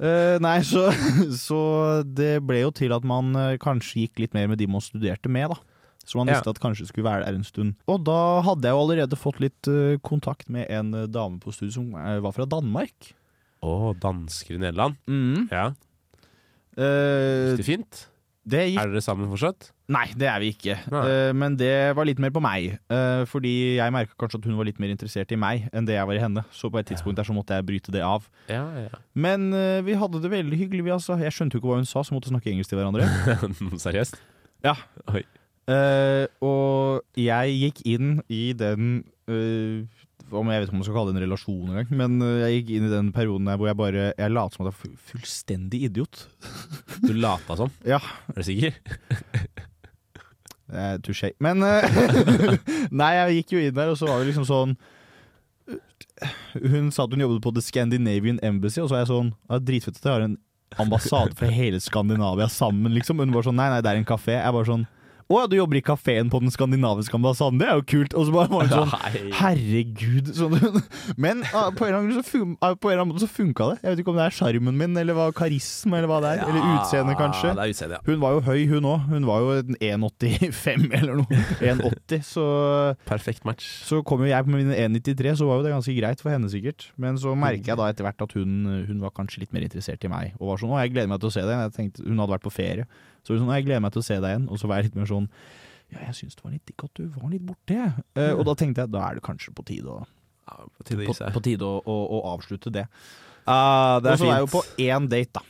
Uh, nei, så, så det ble jo til at man uh, kanskje gikk litt mer med de man studerte med, da. Så man Ja. visste at kanskje skulle være der en stund. Og da hadde jeg jo allerede fått litt eh, kontakt med en eh, dame på studiet som eh, var fra Danmark. Å, dansker i Nederland. Mm. Ja. Uh, Gikk det fint? det gikk Er dere sammen fortsatt? Nei, det er vi ikke. Eh, men det var litt mer på meg. Uh, fordi jeg merka kanskje at hun var litt mer interessert i meg enn det jeg var i henne. Så på et tidspunkt der så måtte jeg bryte det av. Ja, ja. Men uh, vi hadde det veldig hyggelig. Vi, altså. Jeg skjønte jo ikke hva hun sa, så måtte snakke engelsk til hverandre. Seriøst? Ja. Oi. Eh, og jeg gikk inn i den uh, om Jeg vet ikke om man skal kalle det en relasjon engang, men eh, jeg gikk inn i den perioden hvor jeg bare Jeg lot som at jeg var fullstendig idiot. Du lata som? Ja. Er du sikker? Eh, Touché. Men Nei, jeg gikk jo inn der, og så var det liksom sånn Hun sa at hun jobbet på The Scandinavian Embassy, og så var jeg sånn ja, Dritfett at jeg har en ambassade for hele Skandinavia sammen, liksom. Hun var sånn Nei, nei, det er en kafé. Jeg var sånn Å ja, du jobber i kafeen på den skandinaviske ambassaden, det er jo kult. Og så bare var det sånn Herregud. Sånn, men ah, på en eller annen så, fun ah, på en eller annen måte så funka det. Jeg vet ikke om det er sjarmen min, eller hva karisma, eller hva det er. eller utseendet, kanskje. Det er utseende, ja. Hun var jo høy, hun òg. Hun var jo 1,85 eller noe. 1,80. Så, Perfekt match. så kom jo jeg på mine 1,93, så var jo det ganske greit for henne sikkert. Men så merker jeg da etter hvert at hun, hun var kanskje litt mer interessert i meg. Og var sånn 'Å, jeg gleder meg til å se deg'. Jeg tenkte, hun hadde vært på ferie. Så hun sånn jeg gleder meg til å se deg igjen'. Og så var jeg litt mer sånn ja, jeg syns det var litt digg at du var litt borte, jeg. Eh, og da tenkte jeg da er det kanskje på tide å, Ja, på tide å på, på tide å, å, å avslutte det. Ah, det Og er så var jeg jo på én date, da.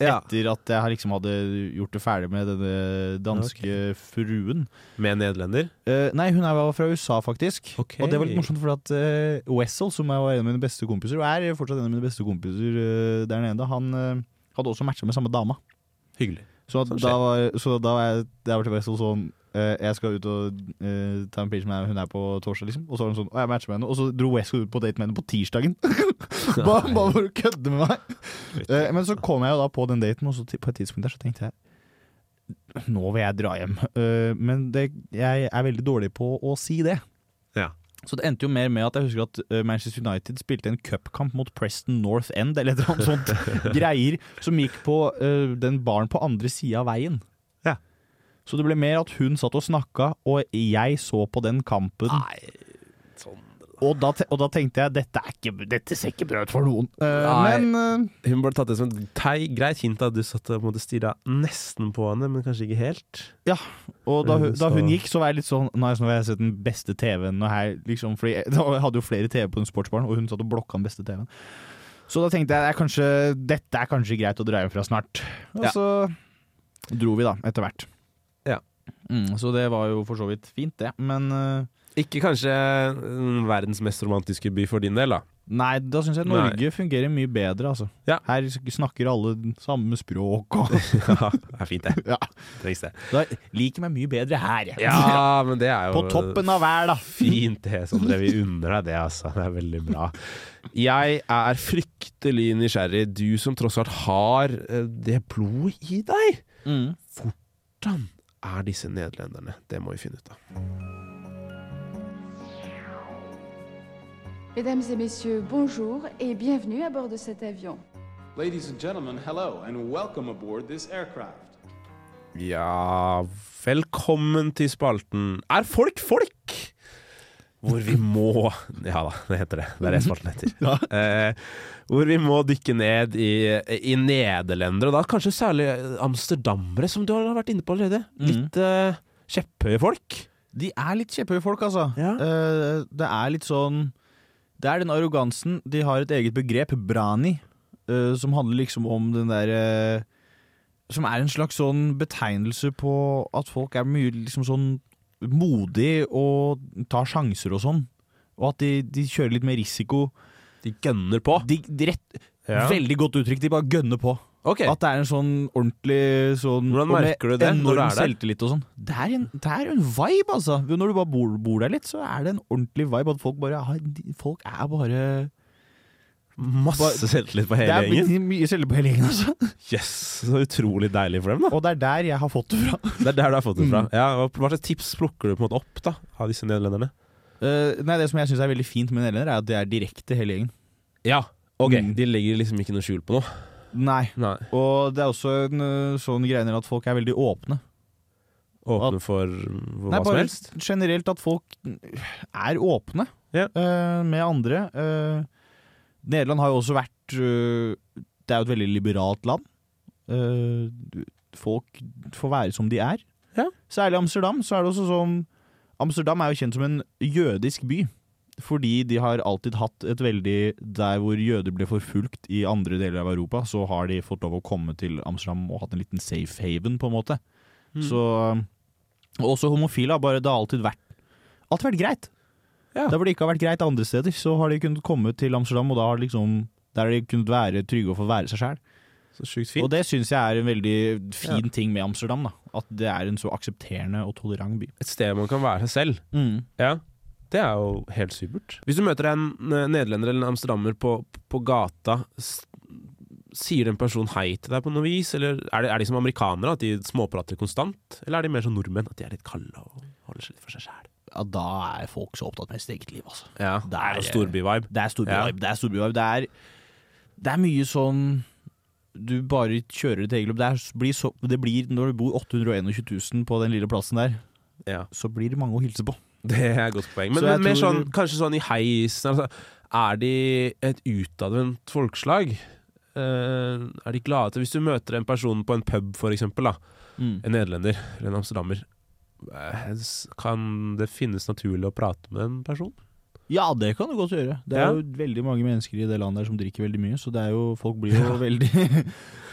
Ja. Etter at jeg liksom hadde gjort det ferdig med denne danske fruen. Med nederlender? Uh, nei, hun er fra USA, faktisk. Okay. Og det var litt morsomt, for at uh, Wessel, som er en av mine beste kompiser, og er fortsatt en av mine beste kompiser uh, der nede, han hadde også matcha med samme dama. Hyggelig. Så, da var, så da var jeg, jeg var til sånn Uh, Jeg skal ut og uh, ta en pils med hun er på torsdag, liksom. Og så var hun sånn, og jeg matcher med henne. Og så dro Wessel ut på date med henne på tirsdagen. bare, bare for å kødde med meg. Uh, men så kom jeg jo da på den daten, og så på et tidspunkt der så tenkte jeg Nå vil jeg dra hjem. Men det, jeg er veldig dårlig på å si det. Ja. Så det endte jo mer med at jeg husker at eh, Manchester United spilte en cupkamp mot Preston North End, eller et eller annet sånt greier, som gikk på uh, den baren på andre sida av veien. Ja. Så det ble mer at hun satt og snakka, og jeg så på den kampen. Og da, og da tenkte jeg dette, ikke, dette ser ikke bra ut for noen. Uh, Nei. men uh, Hun ble tatt det som et greit hint at du satt og stirra nesten på henne, men kanskje ikke helt. Ja, og da, hun- da hun gikk, så var jeg litt sånn Nei, så nå har jeg sett den beste TV-en. Her, liksom, fordi jeg, hadde jo flere TV på den sportsbaren, og hun satt og blokka den beste TV-en. Så da tenkte jeg er kanskje, dette er kanskje greit å dra hjem fra snart. Og Ja. så dro vi, da, etter hvert. Ja. Mm, så det var jo for så vidt fint, det. Men eh, Ikke kanskje verdens mest romantiske by for din del, da. nei, da syns jeg Norge fungerer mye bedre, altså. Ja. Her snakker alle samme språk og ja, det er fint, det. Ja. Trengs det. Da liker meg mye bedre her. Ja, men det er jo På toppen av hver, da. Fint det, Sondre. Vi unner deg det, altså. Det er veldig bra. Jeg er fryktelig nysgjerrig, du som tross alt har eh, det blodet i deg. Mm. Hvordan er disse nederlenderne? Det må vi finne ut av. Mesdames et messieurs, bonjour et bienvenue à bord de cet avion. Ladies and gentlemen, hello and welcome aboard this aircraft. Ja, velkommen til spalten Er folk folk? Hvor vi må Ja da, det heter det. Det er det spalten heter. Eh, hvor vi må dykke ned i, i nederlendere, og da kanskje særlig amsterdamere, som du har vært inne på allerede. Litt eh, kjepphøye folk. De er litt kjepphøye folk, altså. Eh, det er litt sånn Det er den arrogansen. De har et eget begrep, brani, uh, som handler liksom om den derre Som er en slags sånn betegnelse på at folk er mye liksom sånn modig og tar sjanser og sånn. Og at de, de kjører litt mer risiko. De gønner på. De, de rett, Ja. Veldig godt uttrykk. De bare gønner på. Ok. At det er en sånn ordentlig sånn Hvordan merker du det når du enorm er der? selvtillit og sånn. Det er, en, det er en vibe, altså. Når du bare bor, bor der litt, så er det en ordentlig vibe. At folk bare Folk er bare Masse selvtillit på hele gjengen? det er. Mye selvtillit på hele gjengen, altså. Yes, Så utrolig deilig for dem, da. Og det er der jeg har fått det fra. Det er der du har fått det fra. Mm. Ja, hva slags tips plukker du på en måte opp da av disse nederlenderne? Uh, nei, Det som jeg syns er veldig fint med nederlendere, er at det er direkte hele gjengen. Ja, ok. Mm. De legger liksom ikke noe skjul på noe. Nei. Nei. Og det er også en eh, sånn greie at folk er veldig åpne. Åpne for hva Nei, som bare helst. generelt at folk er åpne eh, med andre. Uh, Nederland har jo også vært uh, Det er jo et veldig liberalt land. Folk får være som de er. Særlig Amsterdam. Så er det også sånn Amsterdam er jo kjent som en jødisk by. Fordi de har alltid hatt et veldig Der hvor jøder ble forfulgt i andre deler av Europa, så har de fått lov å komme til Amsterdam og hatt en liten safe haven, på en måte. Mm. Så også homofile har bare Det har alltid vært Alt vært greit. Der hvor det ikke har vært greit andre steder, så har de kunnet komme til Amsterdam, og da har de liksom Der har de kunnet være trygge og få være seg sjæl. Og det syns jeg er en veldig fin ting med Amsterdam. da At det er en så aksepterende og tolerant by. Et sted man kan være selv. Mm. Ja. Det er jo helt supert. Hvis du møter en eh, nederlender eller en amsterdammer på, på gata, sier den personen hei til deg på noe vis? Eller er, det, er de som amerikanere, at de småprater konstant? Eller er de mer som nordmenn, at de er litt kalde og holder seg litt for seg sjæl? Ja, da er folk så opptatt med sitt eget liv, altså. Ja, det er storby-vibe. Det er storby-vibe. Ja. Det er storby-vibe. Det er, det er mye sånn Du bare kjører ditt eget løp. Det, blir så, det blir, når du bor 821 000 på den lille plassen der, så blir det mange å hilse på. Det er et godt poeng. Men, men mer tror- sånn, kanskje sånn i heisen altså, Er de et utadvendt folkeslag? Uh, er de glade til Hvis du møter en person på en pub, for eksempel, da, Mm. en nederlender eller en amsterdammer, eh, kan det finnes naturlig å prate med en person? Ja, det kan du godt gjøre. Det er Ja. jo veldig mange mennesker i det landet som drikker veldig mye, så det jo, folk blir jo veldig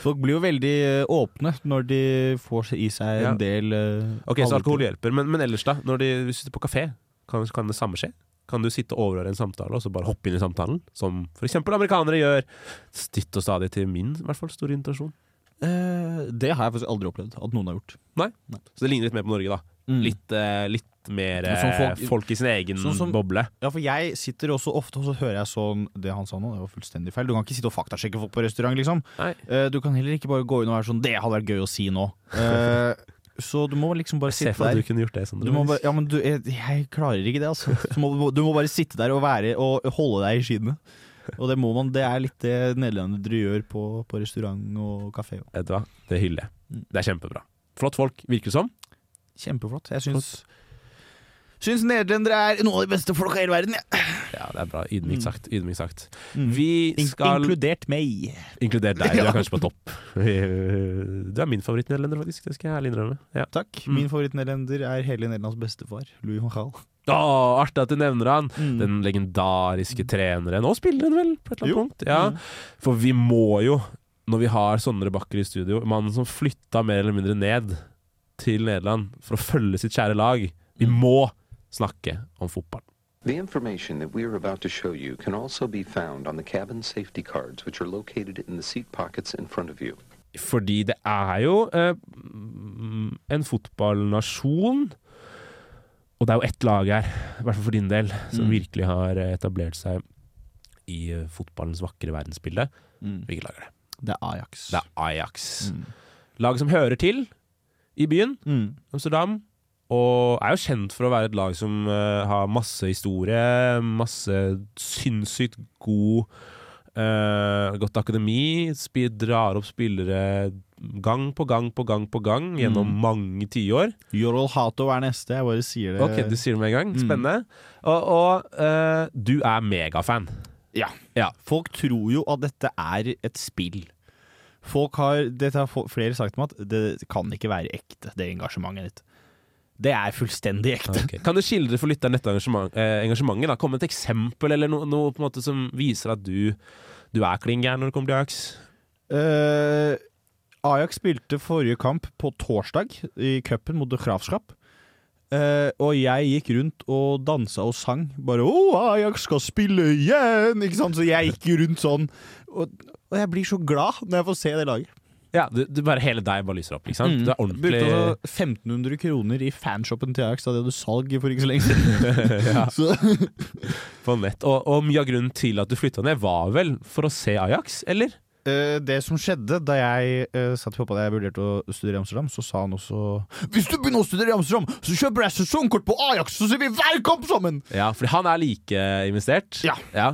Folk blir jo veldig eh, åpne når de får i seg en del eh, Ok, så alkohol. hjelper, men, men ellers da? Når de, sitter på kafé, kan, kan det samme skje? Kan du sitte og overhøre en samtale og så bare hoppe inn i samtalen? Som eksempel amerikanere gjør. Stitt og stadig til min i hvert fall store invitasjon. Eh, det har jeg faktisk aldri opplevd at noen har gjort. Nei? Så det ligner litt mer på Norge, da. Mm. Litt, uh, litt mer sånn eh, folk- folk, i sin egen Sånn som- boble. Ja, for jeg sitter også ofte og så hører jeg sånn Det han sa nå, det var fullstendig feil. Du kan ikke sitte og faktasjekke folk på restaurant, liksom. Uh, du kan heller ikke bare gå inn og være sånn Det hadde vært gøy å si nå. Uh, så du må liksom bare sitte der. du kunne gjort det, Sondre. Bare, ja, men du, jeg, jeg klarer ikke det, altså. Du må, du må bare sitte der og, være, og holde deg i skinnet. Og det må man, det er litt det nederlendere gjør på, på restaurant og kafé. Vet du hva, det hyller jeg. Mm. Det er kjempebra. Flott folk, virker det som. Kjempeflott. Jeg syns Syns nederlendere er noen av de beste folka i hele verden. Ja. Ja, det er bra. Ydmykt sagt. Ydmykt sagt. Mm. Vi skal Inkludert meg. Inkludert deg. Du er kanskje på topp. Du er min favorittnederlender, faktisk. Det skal jeg ærlig innrømme. Ja. Takk. Mm. Min favorittnederlender er hele Nederlands bestefar, Louis Gaal. Å, artig at du nevner han! Mm. Den legendariske treneren. Og spilleren, vel, på et eller annet Jo. punkt. Ja. Mm. For vi må jo, når vi har Sondre Bakker i studio, mannen som flytta mer eller mindre ned til Nederland for å følge sitt kjære lag, vi Mm. må snakke om fotball. The information that we are about to show you can also be found on the cabin safety cards, which are located in the seat pockets in front of you. Fordi det er jo eh, en fotballnasjon, og det er jo ett lag her, i hvert fall for din del, som Mm. virkelig har eh, etablert seg i eh, fotballens vakre verdensbilde. Mm. Hvilket lag er det? Det er Ajax. Det er Ajax. Mm. Laget som hører til i byen, Mm. Amsterdam. Og er jo kjent for å være et lag som uh, har masse historie, masse sinnssykt god uh, godt akademi. Spi, drar opp spillere gang på gang på gang på gang gjennom Mm. mange tiår. Jorol Hato er neste, jeg bare sier det. Ok, du sier det med en gang. Mm. Spennende. Og, og uh, du er megafan. Ja. Ja. Folk tror jo at dette er et spill. Folk har, Dette har flere sagt til meg at det kan ikke være ekte, det engasjementet ditt. Det er fullstendig ekte. Okay. Kan du skildre for lytteren dette engasjement, eh, engasjementet? da? Komme med et eksempel, eller noe, noe på en måte som viser at du, du er klin gæren når det kommer til Ajax? Uh, Ajax spilte forrige kamp på torsdag i cupen mot The Eh, og jeg gikk rundt og dansa og sang. Bare 'Å, Ajax skal spille igjen!' Ikke sant? Så jeg gikk rundt sånn. Og, og jeg blir så glad når jeg får se det laget. Ja, du, du bare Hele deg bare lyser opp, ikke sant? Du er ordentlig Brukte altså 1500 kroner i fanshoppen til Ajax da de hadde salg for ikke så lenge siden. så, på nett. Og, og mye av grunnen til at du flytta ned, var vel for å se Ajax, eller? Eh, det som skjedde da jeg uh, satt til pappa da jeg vurderte å studere i Amsterdam, så sa han også Hvis du begynner å studere i Amsterdam, så kjøper jeg sesongkort på Ajax, så ser vi hver kamp sammen! Ja, fordi han er like investert. Ja. ja.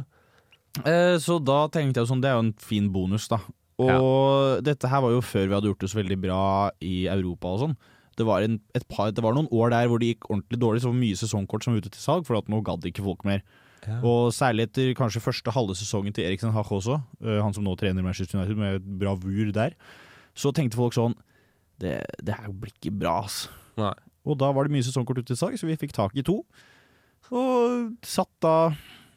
Uh, så da tenkte jeg sånn, det er jo en fin bonus, da. Og dette her var jo før vi hadde gjort det så veldig bra i Europa og sånn. Det var, en, et par, det var noen år der hvor det gikk ordentlig dårlig, så det var mye sesongkort som var ute til salg, for at nå gadd ikke folk mer. Ja. Og særlig etter kanskje første halve sesongen til Eriksen Hach også, eh, han som nå trener Manchester United med bravur der, så tenkte folk sånn Det, det her blir ikke bra, ass. Nei. Og da var det mye sesongkort ute til salg, så vi fikk tak i to. Og satt da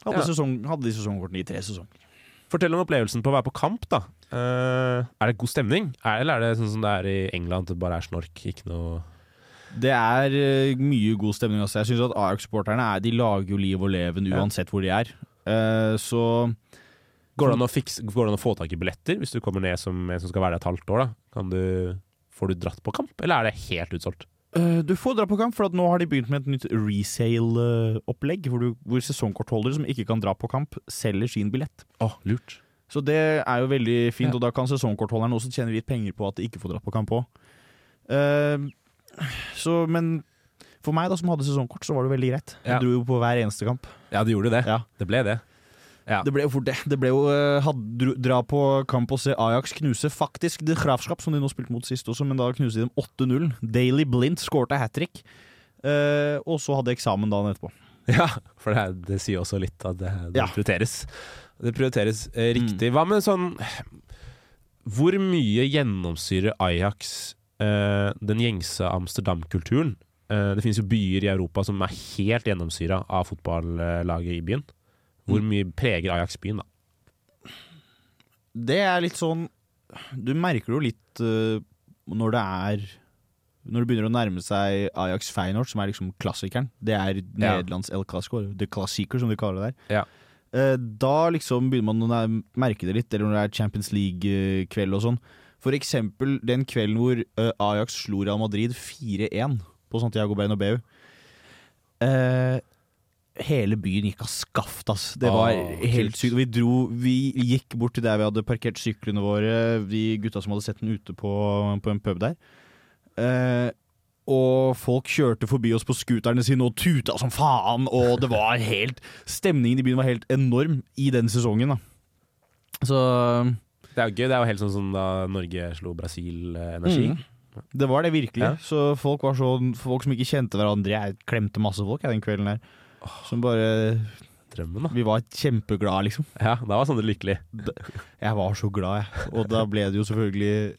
Hadde, Ja. sesong, hadde de sesongkortene i tre sesonger. Fortell om opplevelsen på å være på kamp, da. Uh, er det god stemning? Er, eller er det sånn som det er i England, det bare er snork? Ikke noe Det er eh, mye god stemning. Altså. Jeg syns at Ajax-supporterne er- de lager jo liv og leven uansett hvor de er. Uh, så Går det, fikse, går det an å få tak i billetter hvis du kommer ned som en som skal være der et halvt år? Kan du, får du dratt på kamp, eller er det helt utsolgt? eh, du får dra på kamp, for at nå har de begynt med et nytt resale-opplegg, hvor, du- hvor sesongkortholdere som ikke kan dra på kamp, selger sin billett. Oh, lurt. Så det er jo veldig fint, Ja. og da kan sesongkortholderen også tjene litt penger på at de ikke får dratt på kamp òg. Så, men for meg da som hadde sesongkort, så var det veldig greit. Jeg Ja. dro jo på hver eneste kamp. Ja, du gjorde det. Ja. Det ble det. Ja. Det ble jo fort det. Det ble jo eh, had, dro, dra på kamp og se Ajax knuse faktisk det Graafschap, som de nå spilte mot sist også, men da knuste de dem 8-0. Daily Blind skårte hat trick. Eh, og så hadde jeg eksamen dagen etterpå. Ja, for det, er- det sier også litt at det, det Ja. prioriteres. Det prioriteres eh, riktig. Hva med sånn Hvor mye gjennomsyrer Ajax eh, den gjengse Amsterdam-kulturen? Uh, det finnes jo byer i Europa som er helt gjennomsyra av fotballaget i byen. Hvor Mm. mye preger Ajax byen, da? Det er litt sånn Du merker det jo litt uh, når det er Når det begynner å nærme seg Ajax Feyenoord, som er liksom klassikeren. Det er. Nederlands El Clasico, The Classicer, som de kaller det der. Ja. Da liksom begynner man å merke det litt, eller når det er Champions League-kveld og sånn. For eksempel den kvelden hvor eh, Ajax slo Real Madrid 4-1 på Santiago Bernabeu. Uh, hele byen gikk av skaft, ass. Det var Åh, helt sykt. Vi dro Vi gikk bort til der vi hadde parkert syklene våre, de gutta som hadde sett den ute på, på en pub der. Eh, og folk kjørte forbi oss på scooterne sine og tuta som faen, og det var helt Stemningen i byen var helt enorm i den sesongen, da. Så Det er jo gøy. Det er jo helt sånn som da Norge slo Brasil-energi. Mm. Det var det virkelig. Ja. Så folk var sånn Folk som ikke kjente hverandre Jeg klemte masse folk jeg, den kvelden der. Som bare Drømmen, da. Vi var kjempeglade, liksom. Ja, da var Sondre lykkelig. Jeg var så glad, jeg. Og da ble det jo selvfølgelig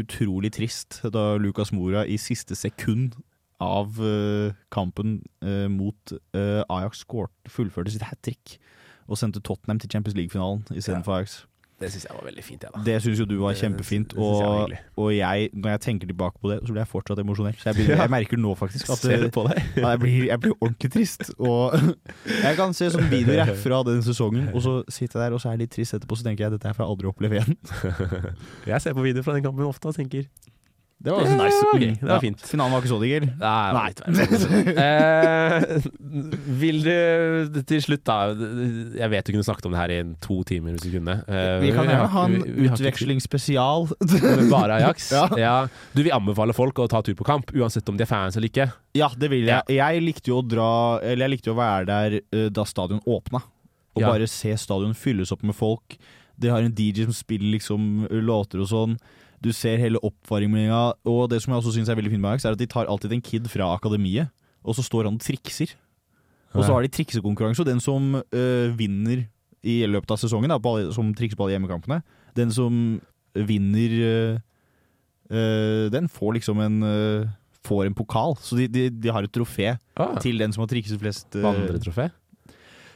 utrolig trist da Lucas Mora i siste sekund av uh, kampen uh, mot uh, Ajax skårte, fullførte sitt hat trick og sendte Tottenham til Champions League-finalen istedenfor Ajax. Det syns jeg var veldig fint, jeg, da. Det syns jo du var Det- kjempefint. det synes jeg var Og, jeg, når jeg tenker tilbake på det, så blir jeg fortsatt emosjonell. Så jeg, blir, jeg merker nå faktisk at Ser det på deg? ja, jeg, blir, jeg blir ordentlig trist. Og jeg kan se sånne videoer jeg, fra den sesongen, og så sitter jeg der og så er jeg litt trist etterpå, så tenker jeg dette her får jeg aldri oppleve igjen. Jeg ser på videoer fra den kampen ofte og tenker Det var også nice. ok, Mm, det var ja. fint. Finalen var ikke så digger? Nei, eh, vil du til slutt, da Jeg vet du kunne snakket om det her i to timer hvis du kunne. Eh, Vi kan gjerne ha en utvekslingsspesial. Bare Ajax? Ja. ja. Du vil anbefale folk å ta tur på kamp, uansett om de er fans eller ikke? Ja, det vil jeg. Jeg likte jo å dra Eller jeg likte jo å være der eh, da stadion åpna. Og Ja. bare se stadion fylles opp med folk. De har en DJ som spiller liksom låter og sånn. Du ser hele oppvarminga. Og det som jeg også syns er veldig fint med Ajax, er at de tar alltid en kid fra akademiet, og så står han og trikser. Og så har de triksekonkurranse, og den som øh, vinner i løpet av sesongen, da, på alle, som trikser på alle hjemmekampene, den som vinner øh, Den får liksom en Får en pokal. Så de, de, de har et trofé Ah. til den som har trikset flest. Uh, Vandretrofé?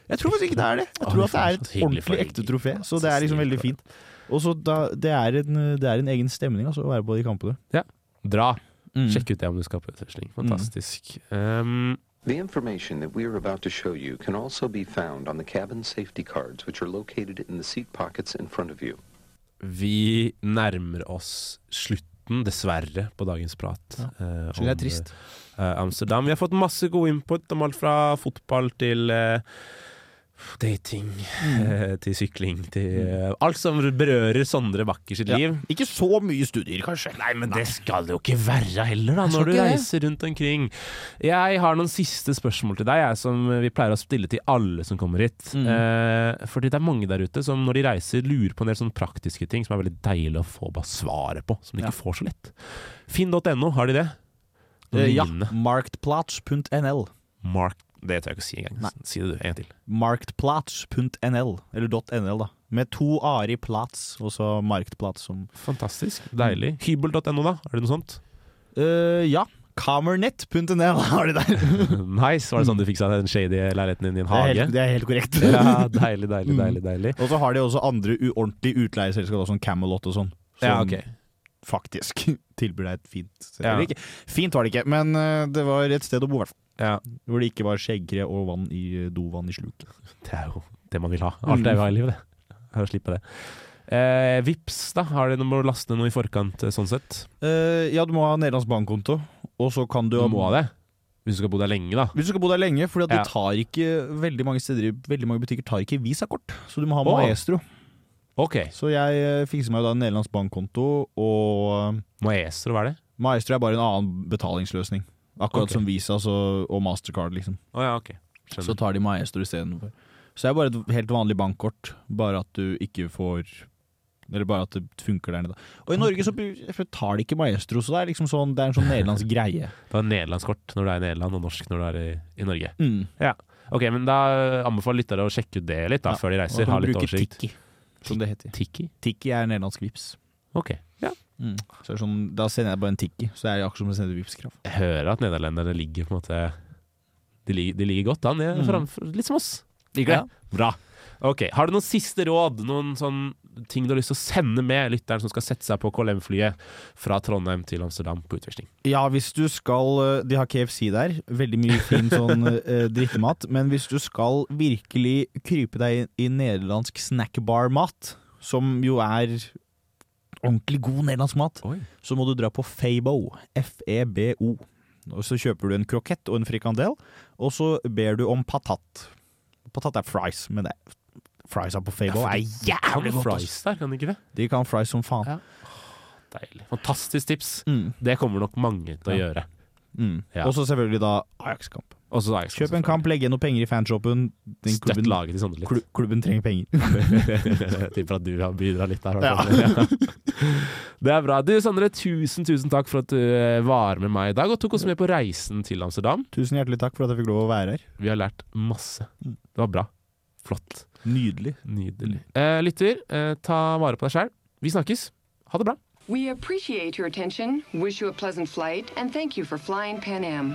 Jeg tror faktisk ikke det er det. Jeg tror at det er et ordentlig ekte trofé. Så det er liksom veldig fint. Og så da, det, er en, det er en egen stemning altså, å være på de kampene. Ja. Dra. Mm. Sjekk ut det om du skal på utveksling. Fantastisk. Um, The information that we are about to show you can also be found on the cabin safety cards, which are located in the seat pockets in front of you. vi nærmer oss slutten, dessverre, på dagens prat. Ja. Uh, Så det er trist. Uh, Amsterdam. Vi har fått masse god input om alt fra fotball til eh, dating, Mm. til sykling, til mm. alt som berører Sondre Bakker sitt Ja. liv. Ikke så mye studier, kanskje. Nei, men det skal det jo ikke være heller, da, når du reiser rundt omkring. Jeg har noen siste spørsmål til deg, jeg, som vi pleier å stille til alle som kommer hit. Mm. Eh, fordi det er mange der ute som når de reiser, lurer på en del sånne praktiske ting som er veldig deilig å få bare svaret på, som de Ja. ikke får så lett. Finn.no, har de det? Eh, ja. Marktplatz.nl. Mark, det tør jeg ikke å si engang. Nei. Si det du, en gang til. Marktplatz.nl, eller .nl, da. Med to a-er i plats, og så Marktplatz som Fantastisk. Deilig. Hybel.no, da? Er det noe sånt? Uh, Ja. Kamernett.nl har de der. nice. Var det sånn du fiksa den shady leiligheten din i en Det er hage? helt, det er helt korrekt. ja, deilig, deilig, Mm. deilig. deilig. Og så har de også andre ordentlige utleieselskaper, sånn Camelot og sånn. Som Ja, ok. faktisk tilbyr deg et fint sted. Ja. Fint var det ikke, men eh, det var et sted å bo, i hvert fall. Ja. Hvor det ikke var skjeggkre og vann i eh, dovann i sluk. Det er jo det man vil ha. Alt det jeg vil i livet, det. Er å slippe det. Eh, Vips, da? Har du må laste ned noe i forkant, eh, sånn sett? Eh, ja, du må ha Nederlands bankkonto, og så kan du Du må ha det. Hvis du skal bo der lenge, da. Hvis du skal bo der lenge, for Ja. de tar ikke veldig mange steder Veldig mange butikker tar ikke visakort, så du må ha oh. Maestro. Okay. Så jeg eh, fikser meg jo da en nederlandsk bankkonto, og Maestro, hva er det? Maestro er bare en annen betalingsløsning. Akkurat okay. som Visa så, og Mastercard, liksom. Oh, ja, okay. Så tar de Maestro istedenfor. Så det er bare et helt vanlig bankkort, bare at du ikke får Eller bare at det funker der nede. Og i Norge så tar de ikke Maestro, så det er liksom sånn Det er en sånn nederlandsk greie. Det er nederlandsk nederlandskort når du er i Nederland, og norsk når du er i, i Norge. Mm. Ja. Ok, men da anbefaler lyttere å sjekke ut det litt, da, Ja, før de reiser. Ha litt oversikt. Tiki, som det heter. Tiki? Tiki er nederlandsk vips. Ok. Ja. Mm. Så det er sånn, da sender jeg bare en tikki, så er det akkurat som å sende Vipps-krav. Jeg hører at nederlenderne ligger på en måte De ligger, de ligger godt an, Mm. framfor, litt som oss. Liker det. Bra. Ok, Har du noen siste råd? Noen sånn ting du har lyst til å sende med lytteren som skal sette seg på KLM-flyet fra Trondheim til Amsterdam på utveksling? Ja, hvis du skal eh, De har KFC der. Veldig mye fin sånn drittmat. drittemat. Men hvis du skal virkelig krype deg inn i nederlandsk snackbar-mat, som jo er ordentlig god nederlandsk mat, Oi. så må du dra på Febo. F-e-b-o. Og så kjøper du en krokett og en frikandel, og så ber du om patat. Patat er fries, men det er friesa på Fabo er jævlig godt. fries der, kan de ikke det? De kan fries som faen. Ja. Deilig. Fantastisk tips. Mm. Det kommer nok mange til å Ja. gjøre. Mm. Ja. Og så selvfølgelig da Ajax-kamp. Og så Ajax, Kjøp en kamp, legg igjen noe penger i fanshopen. Den Støtt klubben, laget til Sondre litt. klu- klubben trenger penger. Jeg Tipper at du har bidratt litt der. Ja. Det er bra. Du Sondre, tusen tusen takk for at du eh, var med meg i dag og tok oss med på reisen til Amsterdam. Tusen hjertelig takk for at jeg fikk lov å være her. Vi har lært masse. Det var bra. Flott. Nydelig. Nydelig. Eh, lytter, eh, ta vare på deg sjæl. Vi snakkes. Ha det bra. We appreciate your attention, wish you a pleasant flight, and thank you for flying Pan Am.